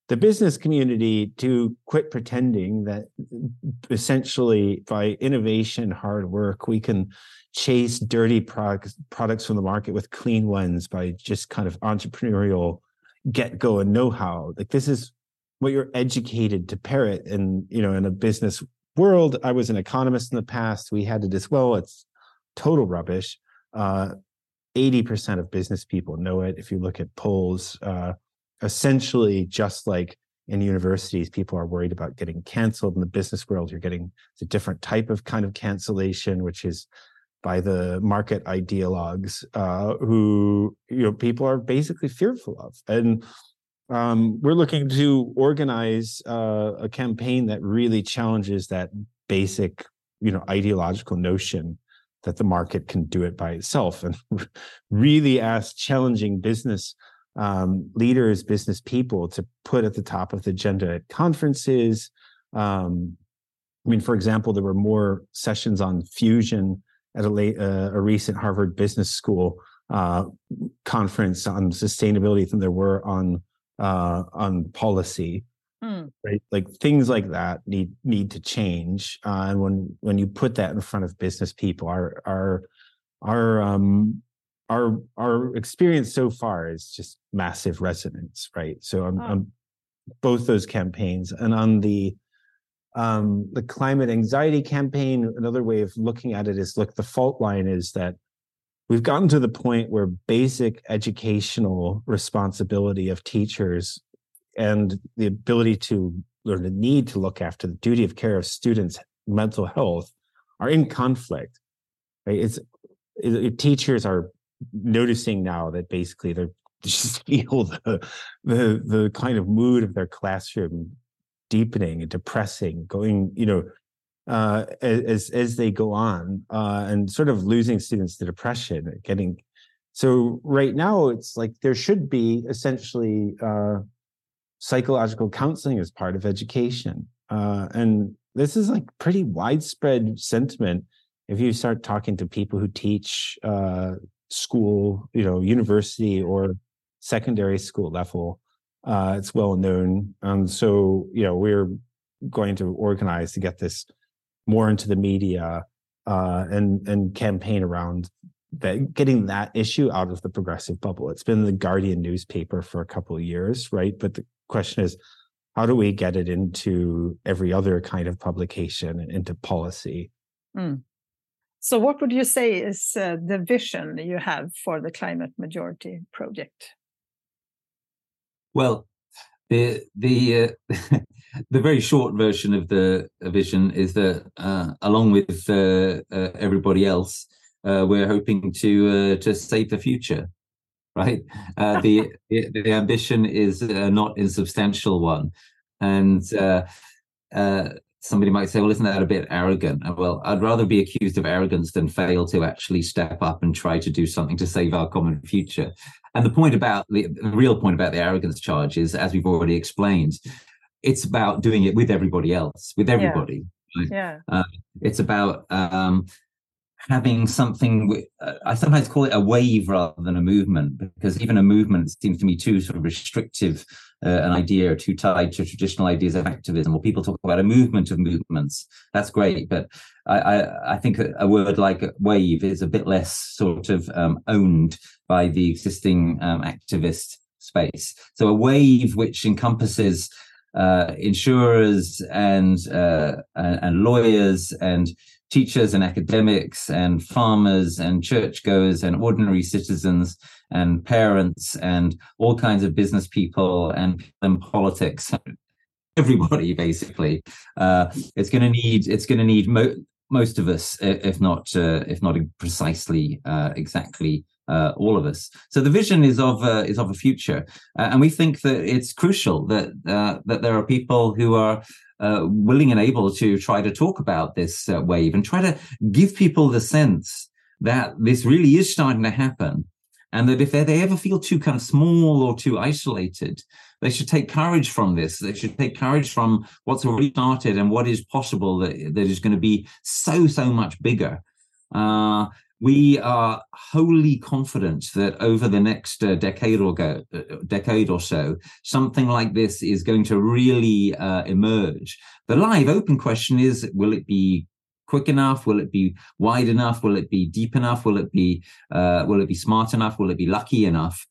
the business community to quit pretending that mm, essentially by innovation, hard work, we can chase dirty products products from the market with clean ones by just kind of entrepreneurial get go and know how. Like this is what you're educated to parrot. And you know, in a business world, I was an economist in the past. We had to as well, it's total rubbish. Uh, 80% of business people know it. If you look at polls, uh, essentially just like in universities, people are worried about getting canceled. In the business world, you're getting a different type of kind of cancellation, which is by the market ideologues uh, who you know people are basically fearful of. And um, we're looking to organize uh, a campaign that really challenges that basic you know ideological notion that the market can do it by itself and really ask challenging business um, leaders, business people to put at the top of the agenda at conferences. Um, I mean, for example, there were more sessions on fusion at a late, uh, a recent Harvard Business School uh, conference on sustainability than there were on uh, on policy. Mm. Right, like things like that need need to change. Uh, and when when you put that in front of business people, our our our um, our our experience so far is just massive resonance, right? So on, oh. on both those campaigns and on the um, the climate anxiety campaign, another way of looking at it is look, the fault line is that we've gotten to the point where basic educational responsibility of teachers and the ability to or the need to look after the duty of care of students' mental health are in conflict. Right? It's it, teachers are noticing now that basically they're just feel the, the the kind of mood of their classroom deepening and depressing, going, you know, uh, as as they go on, uh, and sort of losing students to depression, getting. So right now, it's like there should be essentially uh, psychological counseling as part of education, uh, and this is like pretty widespread sentiment. If you start talking to people who teach uh, school, you know, university or secondary school level. Uh, it's well known. And so, you know, we're going to organize to get this more into the media uh, and and campaign around that getting that issue out of the progressive bubble. It's been the Guardian newspaper for a couple of years, right? But the question is, how do we get it into every other kind of publication and into policy? Mm. So, what would you say is uh, the vision you have for the Climate Majority Project? Well, the the uh, the very short version of the vision is that, uh, along with uh, uh, everybody else, uh, we're hoping to to save the future. Right. Uh, the, the, the ambition is a not insubstantial one, and uh, somebody might say, well, isn't that a bit arrogant? Well, I'd rather be accused of arrogance than fail to actually step up and try to do something to save our common future. And the point about the, the real point about the arrogance charge is, as we've already explained, it's about doing it with everybody else, with everybody. Yeah. Right? yeah. Uh, it's about um, having something i sometimes call it a wave rather than a movement because even a movement seems to me too sort of restrictive uh, an idea or too tied to traditional ideas of activism or people talk about a movement of movements. That's great but i i, I think a, a, word like wave is a bit less sort of um, owned by the existing um, activist space. So a wave which encompasses uh, insurers and, uh, and and lawyers and teachers and academics and farmers and churchgoers and ordinary citizens and parents and all kinds of business people and, and politics everybody basically uh, it's going to need it's going to need mo- most of us if not uh, if not precisely uh, exactly uh, all of us. So the vision is of uh, is of a future, uh, and we think that it's crucial that uh, that there are people who are uh, willing and able to try to talk about this uh, wave and try to give people the sense that this really is starting to happen. And that if they, they ever feel too kind of small or too isolated, they should take courage from this. They should take courage from what's already started and what is possible that, that is going to be so, so much bigger. Uh, we are wholly confident that over the next uh, decade or go, uh, decade or so, something like this is going to really uh, emerge. The live open question is: Will it be quick enough? Will it be wide enough? Will it be deep enough? Will it be uh, will it be smart enough? Will it be lucky enough?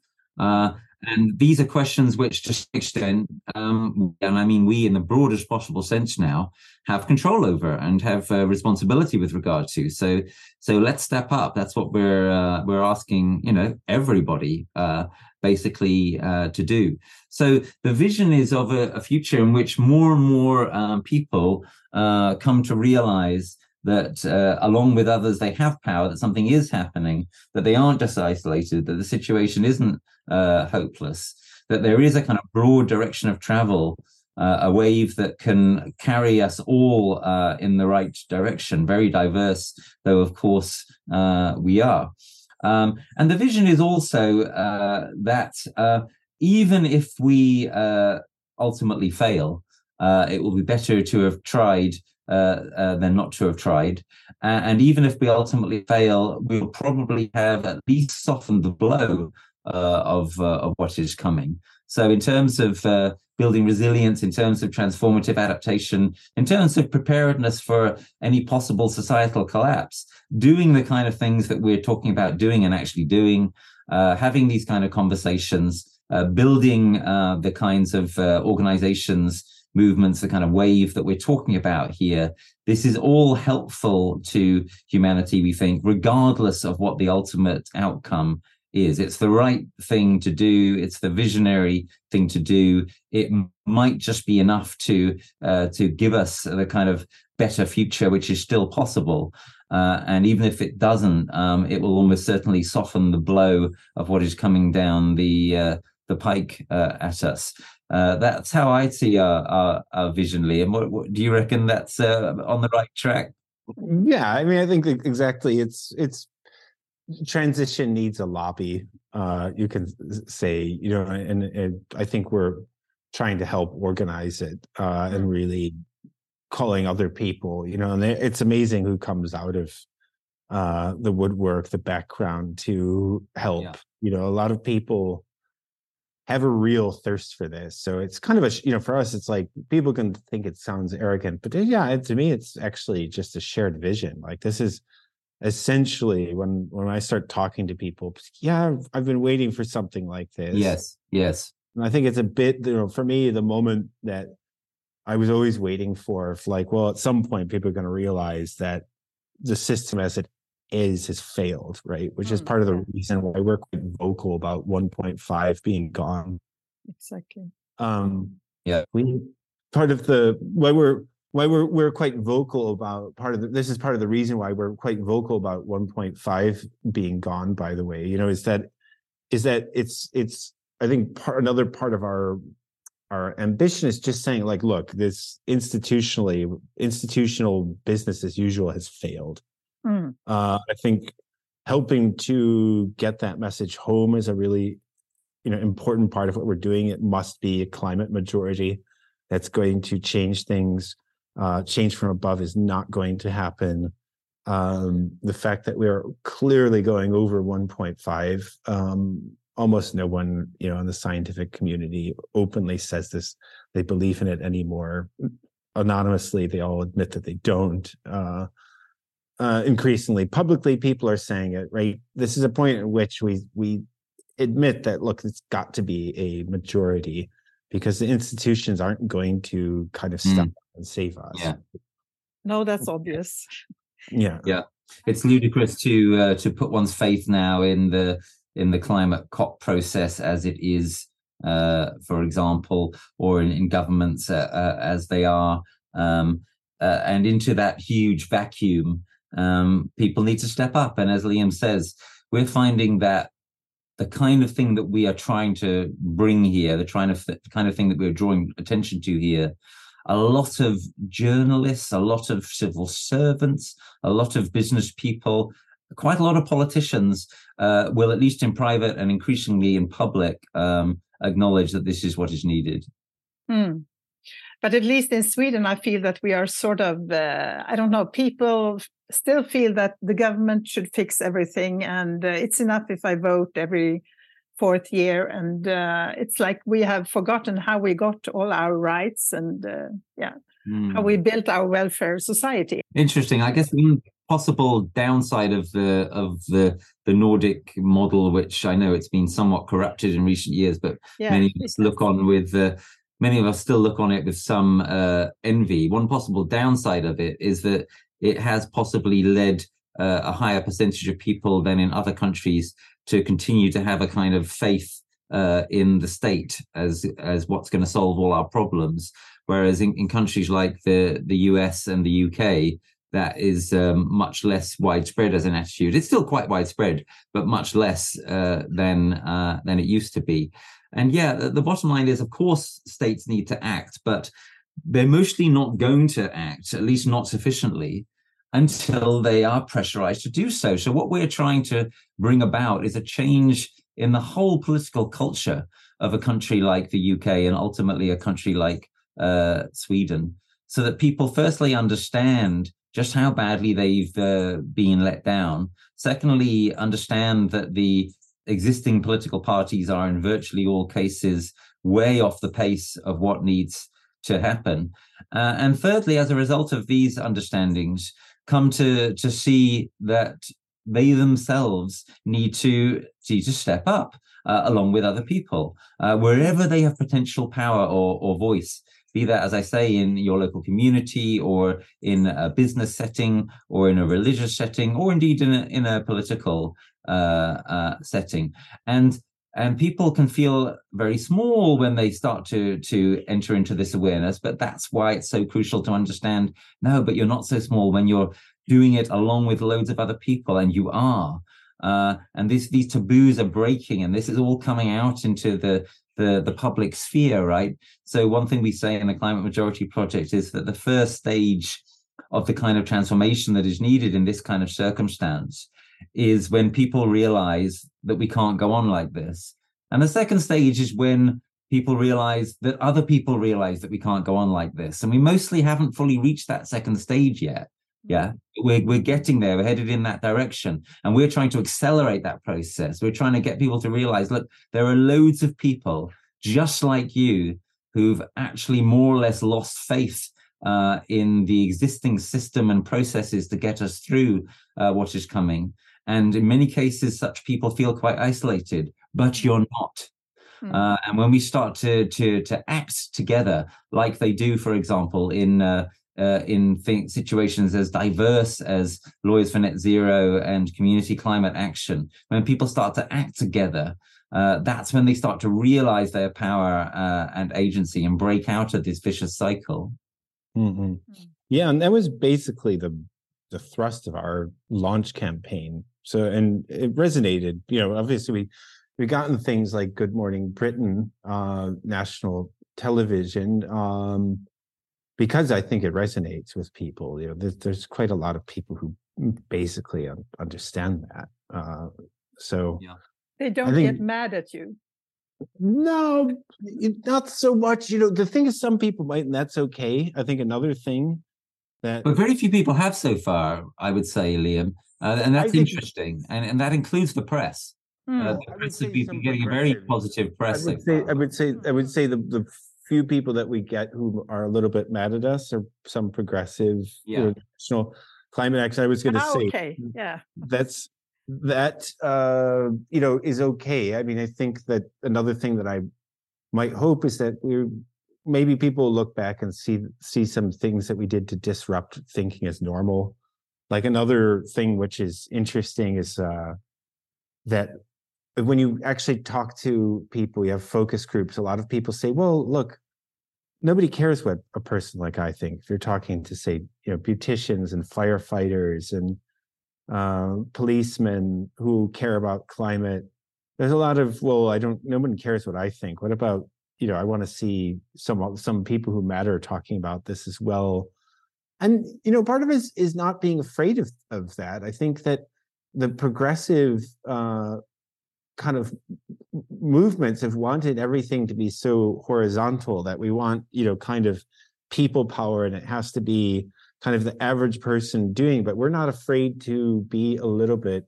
And these are questions which, to some extent, um, and I mean we in the broadest possible sense now, have control over and have uh, responsibility with regard to. So, so let's step up. That's what we're uh, we're asking, you know, everybody uh, basically uh, to do. So the vision is of a, a future in which more and more um, people uh, come to realize that uh, along with others they have power that something is happening that they aren't just isolated that the situation isn't uh, hopeless that there is a kind of broad direction of travel uh, a wave that can carry us all uh, in the right direction very diverse though of course uh, we are. Um, and the vision is also uh, that even if we ultimately fail it will be better to have tried than not to have tried. Uh, and even if we ultimately fail, we'll probably have at least softened the blow uh, of uh, of what is coming. So, in terms of uh, building resilience, in terms of transformative adaptation, in terms of preparedness for any possible societal collapse, doing the kind of things that we're talking about doing and actually doing, having these kind of conversations, building the kinds of organizations movements, the kind of wave that we're talking about here, this is all helpful to humanity, we think, regardless of what the ultimate outcome is. It's the right thing to do. It's the visionary thing to do. It might just be enough to uh, to give us the kind of better future, which is still possible. Uh, and even if it doesn't, um, it will almost certainly soften the blow of what is coming down the uh, the pike uh, at us. Uh, that's how I see our, our, our vision, Liam. What, what, do you reckon that's uh, on the right track? Yeah, I mean, I think exactly. It's it's transition needs a lobby. Uh, you can say, you know, and, and I think we're trying to help organize it uh, and really calling other people. You know, and it's amazing who comes out of uh, the woodwork, the background to help. Yeah. You know, a lot of people have a real thirst for this. So it's kind of a, you know, for us, it's like people can think it sounds arrogant, but yeah, to me, it's actually just a shared vision. Like this is essentially when when I start talking to people, yeah, I've been waiting for something like this. Yes, yes. And I think it's a bit, you know, for me, the moment that I was always waiting for, like, well, at some point, people are going to realize that the system as it is has failed, right? Which is hmm. part of the reason why we're quite vocal about 1.5 being gone. Exactly. Um, yeah, we part of the why we're why we're we're quite vocal about part of the, this is part of the reason why we're quite vocal about 1.5 being gone. By the way, you know, is that is that it's it's I think part another part of our our ambition is just saying like look this institutionally institutional business as usual has failed Mm. Uh, I think helping to get that message home is a really you know important part of what we're doing. It must be a climate majority that's going to change things. Uh, change from above is not going to happen. Um, the fact that we're clearly going over 1.5, um, almost no one, you know, in the scientific community openly says this. They believe in it anymore. Anonymously, they all admit that they don't. Uh, uh, increasingly publicly people are saying it right? This is a point at which we we admit that look it's got to be a majority because the institutions aren't going to kind of step mm. and save us. Yeah. No that's obvious. Yeah. Yeah. It's ludicrous to uh, to put one's faith now in the in the climate cop process as it is uh, for example or in, in governments uh, uh, as they are um, uh, and into that huge vacuum um, people need to step up. And as Liam says, we're finding that the kind of thing that we are trying to bring here, the trying to the kind of thing that we're drawing attention to here, a lot of journalists, a lot of civil servants, a lot of business people, quite a lot of politicians uh, will, at least in private and increasingly in public, um, acknowledge that this is what is needed. Mm. But at least in Sweden, I feel that we are sort of, uh, I don't know, people still feel that the government should fix everything and uh, it's enough if I vote every fourth year. And uh, it's like we have forgotten how we got all our rights and, uh, yeah, mm. how we built our welfare society. Interesting. I guess one possible downside of the of the the Nordic model, which I know it's been somewhat corrupted in recent years, but yeah, many of us look on with uh, many of us still look on it with some uh, envy. One possible downside of it is that it has possibly led uh, a higher percentage of people than in other countries to continue to have a kind of faith uh, in the state as as what's going to solve all our problems. Whereas in, in countries like the the US and the UK, that is um, much less widespread as an attitude. It's still quite widespread, but much less uh, than uh, than it used to be. And yeah, the, the, bottom line is, of course, states need to act, but they're mostly not going to act, at least not sufficiently, until they are pressurized to do so. So what we're trying to bring about is a change in the whole political culture of a country like the UK and ultimately a country like uh, Sweden, so that people firstly understand just how badly they've uh, been let down. Secondly, understand that the existing political parties are in virtually all cases way off the pace of what needs to happen. Uh, and thirdly, as a result of these understandings, come to to see that they themselves need to need to step up uh, along with other people uh, wherever they have potential power or, or voice be that, as I say, in your local community or in a business setting or in a religious setting or indeed in a, in a political uh, uh, setting. And and people can feel very small when they start to to enter into this awareness but that's why it's so crucial to understand no but you're not so small when you're doing it along with loads of other people and you are uh, and these these taboos are breaking and this is all coming out into the the the public sphere, right? So one thing we say in the Climate Majority Project is that the first stage of the kind of transformation that is needed in this kind of circumstance is when people realize that we can't go on like this. And the second stage is when people realize that other people realize that we can't go on like this. And we mostly haven't fully reached that second stage yet. Yeah, we're, we're getting there. We're headed in that direction. And we're trying to accelerate that process. We're trying to get people to realize look, there are loads of people just like you who've actually more or less lost faith uh, in the existing system and processes to get us through uh, what is coming. And in many cases, such people feel quite isolated, but mm. you're not. Hmm. Uh, and when we start to to to act together, like they do, for example, in uh, uh, in th- situations as diverse as Lawyers for Net Zero and Community Climate Action, when people start to act together, uh, that's when they start to realize their power uh, and agency and break out of this vicious cycle. Mm-hmm. Hmm. Yeah, and that was basically the the thrust of our launch campaign. So, and it resonated. You know, obviously we we've gotten things like Good Morning Britain, uh, national television. Um, because I think it resonates with people. You know, there's, there's quite a lot of people who basically understand that. Uh, so yeah. they don't think, get mad at you. No, not so much. You know, the thing is, some people might, and that's okay. I think another thing that, but very few people have so far. I would say, Liam, uh, and that's interesting, and and that includes the press. Mm. Uh, the press have been getting a very positive press. I would, say, I would say, I would say, the the few people that we get who are a little bit mad at us are some progressive yeah. you national climate action. I was going to oh, say, okay, yeah, that's that uh, you know is okay. I mean, I think that another thing that I might hope is that we maybe people look back and see see some things that we did to disrupt thinking as normal. Like another thing which is interesting is uh, that when you actually talk to people, you have focus groups. A lot of people say, "Well, look, nobody cares what a person like I think." If you're talking to, say, you know, beauticians and firefighters and uh, policemen who care about climate, there's a lot of, "Well, I don't. No one cares what I think. What about you know, I want to see some some people who matter talking about this as well. And you know, part of it is, is not being afraid of of that. I think that the progressive uh, kind of movements have wanted everything to be so horizontal that we want, you know, kind of people power, and it has to be kind of the average person doing. But we're not afraid to be a little bit,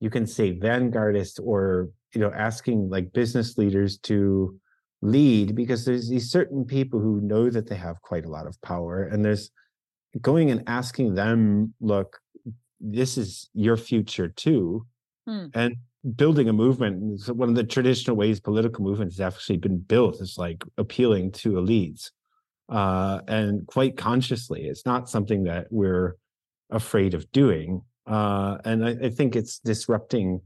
you can say, vanguardist or you know, asking like business leaders to lead because there's these certain people who know that they have quite a lot of power and there's going and asking them look this is your future too hmm. and building a movement one of the traditional ways political movements has actually been built is like appealing to elites uh, and quite consciously it's not something that we're afraid of doing uh, and I, I, think it's disrupting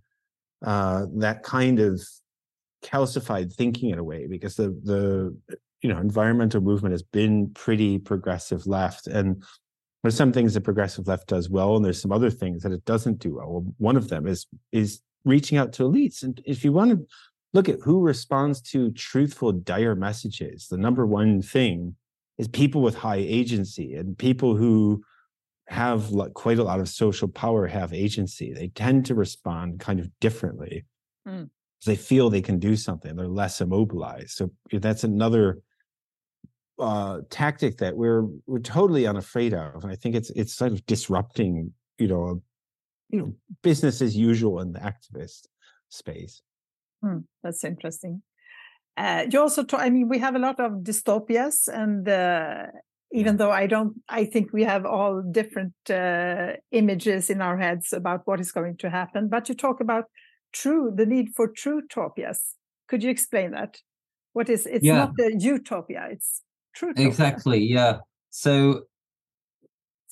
uh, that kind of calcified thinking in a way because the the you know environmental movement has been pretty progressive left and there's some things the progressive left does well and there's some other things that it doesn't do well. one of them is is reaching out to elites and if you want to look at who responds to truthful dire messages the number one thing is people with high agency and people who have quite a lot of social power have agency. They tend to respond kind of differently. Mm they feel they can do something. They're less immobilized. So that's another uh, tactic that we're we're totally unafraid of. And I think it's it's sort of disrupting, you know, you know, business as usual in the activist space. Hmm, that's interesting. Uh, you also, talk, I mean, we have a lot of dystopias, and uh, even though I don't, I think we have all different uh, images in our heads about what is going to happen. But you talk about true the need for true utopias could you explain that what is it's yeah. not the utopia it's true exactly yeah so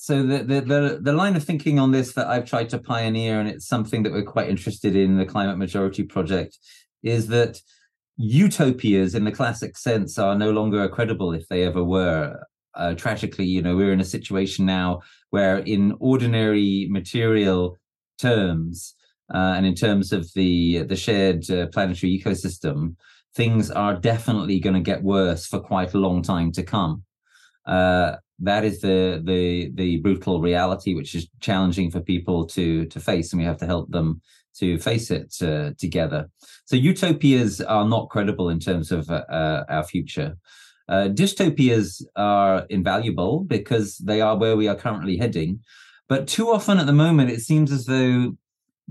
so the, the, the the line of thinking on this that I've tried to pioneer, and it's something that we're quite interested in the Climate Majority Project, is that utopias in the classic sense are no longer credible if they ever were. Uh, tragically, you know, we're in a situation now where, in ordinary material terms, uh, and in terms of the the shared uh, planetary ecosystem, things are definitely going to get worse for quite a long time to come. Uh, that is the the the brutal reality, which is challenging for people to to face, and we have to help them to face it uh, together. So utopias are not credible in terms of uh, uh, our future. dystopias are invaluable because they are where we are currently heading. But too often at the moment, it seems as though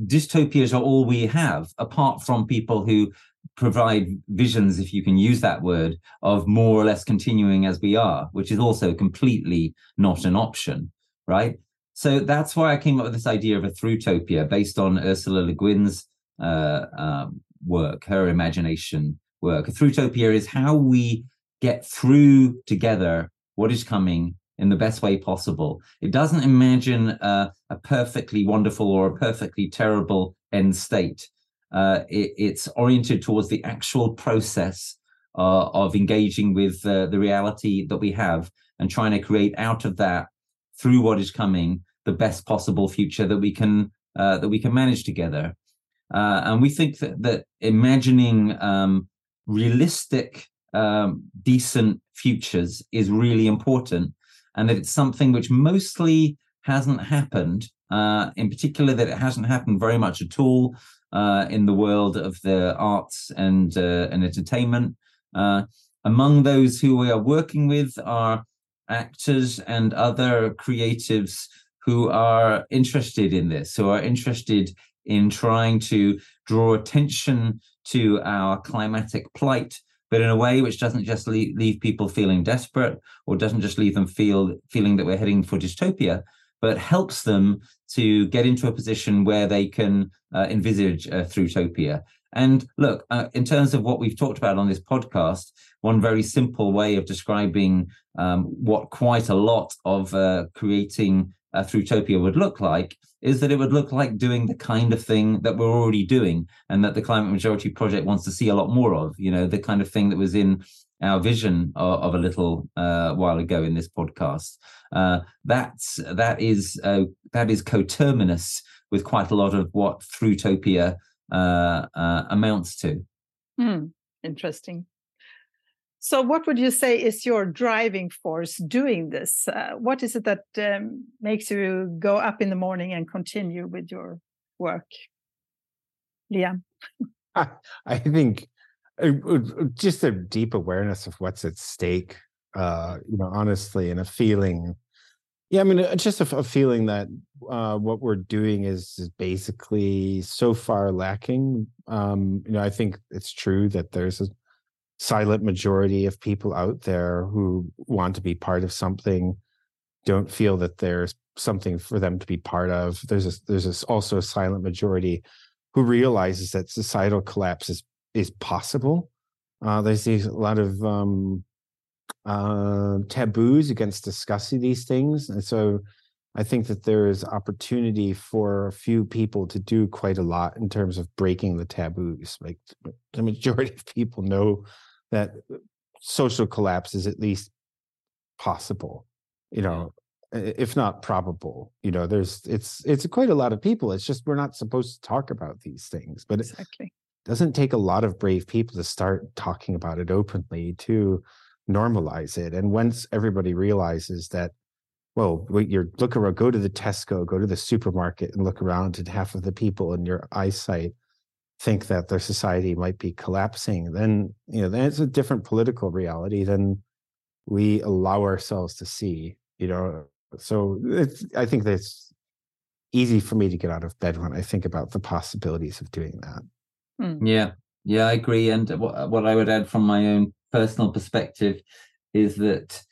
dystopias are all we have, apart from people who provide visions, if you can use that word, of more or less continuing as we are, which is also completely not an option, right? So that's why I came up with this idea of a throughutopia based on Ursula Le Guin's uh, um, work, her imagination work. A throughutopia is how we get through together what is coming in the best way possible. It doesn't imagine uh, a perfectly wonderful or a perfectly terrible end state. Uh, it, it's oriented towards the actual process uh, of engaging with uh, the reality that we have and trying to create out of that through what is coming the best possible future that we can uh, that we can manage together. Uh, and we think that that imagining um, realistic, um, decent futures is really important and that it's something which mostly hasn't happened. Uh, in particular, that it hasn't happened very much at all uh, in the world of the arts and uh, and entertainment. Uh, among those who we are working with are actors and other creatives who are interested in this, who are interested in trying to draw attention to our climatic plight but in a way which doesn't just leave, leave people feeling desperate or doesn't just leave them feel feeling that we're heading for dystopia, but helps them to get into a position where they can uh, envisage a throughutopia. And look, uh, in terms of what we've talked about on this podcast, one very simple way of describing um, what quite a lot of uh, creating a throughutopia would look like is that it would look like doing the kind of thing that we're already doing and that the climate majority project wants to see a lot more of you know the kind of thing that was in our vision of, of a little uh, while ago in this podcast. Uh, that's that is uh, that is coterminous with quite a lot of what throughutopia uh, uh, amounts to. Hmm. interesting So, what would you say is your driving force doing this? Uh, what is it that um, makes you go up in the morning and continue with your work? Liam? I think uh, just a deep awareness of what's at stake, uh, you know, honestly, and a feeling. Yeah, I mean, uh, just a, a feeling that uh, what we're doing is, is basically so far lacking. Um, you know, I think it's true that there's a silent majority of people out there who want to be part of something don't feel that there's something for them to be part of. There's a, there's a, also a silent majority who realizes that societal collapse is is possible. Uh, there's a lot of um, uh, taboos against discussing these things. And so i think that there is opportunity for a few people to do quite a lot in terms of breaking the taboos. Like the majority of people know that uh, social collapse is at least possible you mm-hmm. know if not probable you know there's it's it's quite a lot of people it's just we're not supposed to talk about these things but exactly. it doesn't take a lot of brave people to start talking about it openly to normalize it and once everybody realizes that well you're look around go to the tesco go to the supermarket and look around and half of the people in your eyesight think that their society might be collapsing, then you know then it's a different political reality than we allow ourselves to see. You know, so it's I think that's easy for me to get out of bed when I think about the possibilities of doing that. Hmm. Yeah, yeah, I agree. And what what I would add from my own personal perspective is that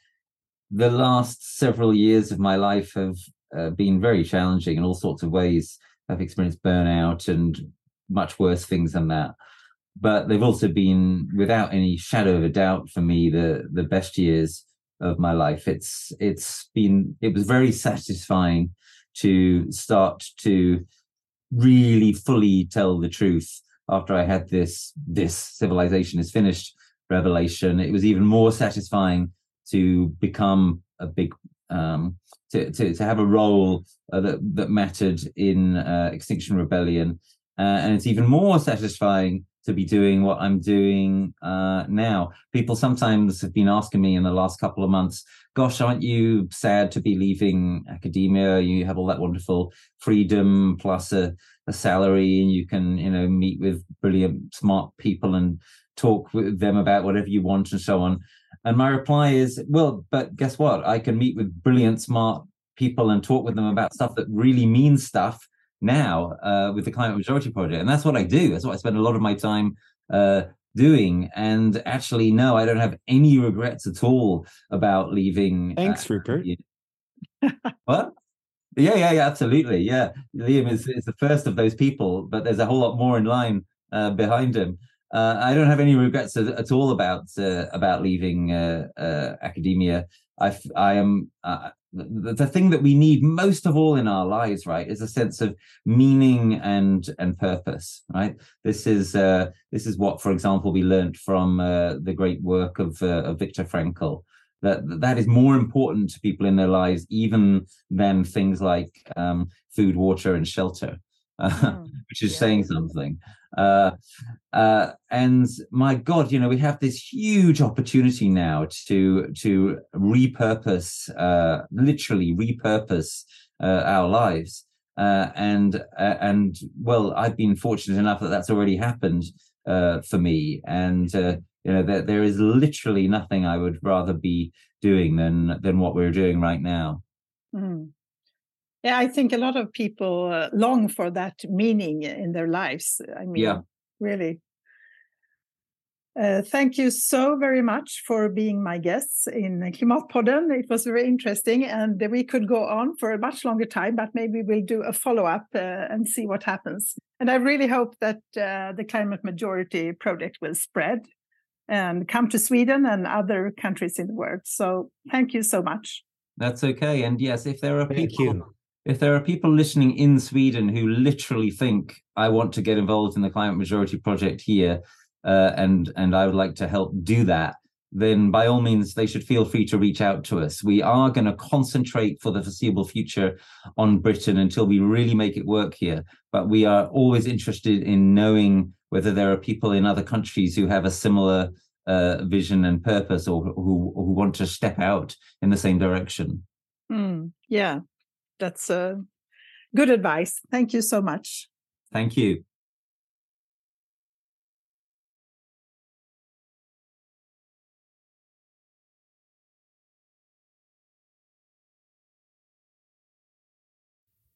the last several years of my life have uh, been very challenging in all sorts of ways. I've experienced burnout and much worse things than that. But they've also been, without any shadow of a doubt, for me, the the best years of my life. It's it's been it was very satisfying to start to really fully tell the truth after I had this this civilization is finished revelation. It was even more satisfying to become a big um, to, to, to have a role uh, that that mattered in uh, Extinction Rebellion uh, and it's even more satisfying to be doing what I'm doing uh, now. People sometimes have been asking me in the last couple of months, gosh, aren't you sad to be leaving academia? You have all that wonderful freedom plus a, a salary and you can, you know, meet with brilliant, smart people and talk with them about whatever you want and so on. And my reply is, well, but guess what? I can meet with brilliant, smart people and talk with them about stuff that really means stuff now uh, with the Climate Majority Project. And that's what I do. That's what I spend a lot of my time uh, doing. And actually, no, I don't have any regrets at all about leaving. Uh, Thanks, uh, Rupert. what? Yeah, yeah, yeah, absolutely. Yeah. Liam is, is the first of those people, but there's a whole lot more in line uh, behind him. Uh, I don't have any regrets at, at all about about leaving academia. I, I am the, the thing that we need most of all in our lives right is a sense of meaning and and purpose right? This is uh this is what for example we learned from uh, the great work of, uh, of Viktor Frankl. That that is more important to people in their lives even than things like um, food water and shelter mm, which is yeah. saying something uh, uh, and my God, you know, we have this huge opportunity now to to repurpose, uh, literally repurpose uh, our lives. Uh, and uh, and well, I've been fortunate enough that that's already happened for me. And you know, there, there is literally nothing I would rather be doing than than what we're doing right now. Mm. Yeah, I think a lot of people uh, long for that meaning in their lives. I mean, yeah. really. Uh, thank you so very much for being my guests in Klimatpodden. It was very interesting, and we could go on for a much longer time, but maybe we'll do a follow up uh, and see what happens. And I really hope that uh, the Climate Majority project will spread and come to Sweden and other countries in the world. So, thank you so much. That's okay. And yes, if there are thank people. If there are people listening in Sweden who literally think I want to get involved in the climate majority project here, uh, and and I would like to help do that, then by all means they should feel free to reach out to us. We are going to concentrate for the foreseeable future on Britain until we really make it work here. But we are always interested in knowing whether there are people in other countries who have a similar uh, vision and purpose or who who want to step out in the same direction. Mm, yeah, that's uh, good advice. Thank you so much. Thank you.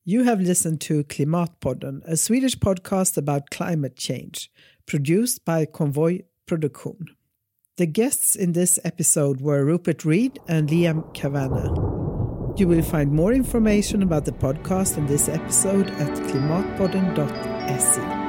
You have listened to Klimatpodden, a Swedish podcast about climate change, produced by Konvoj Produktion. The guests in this episode were Rupert Read and Liam Kavanagh. You will find more information about the podcast and this episode at klimatpodden.se.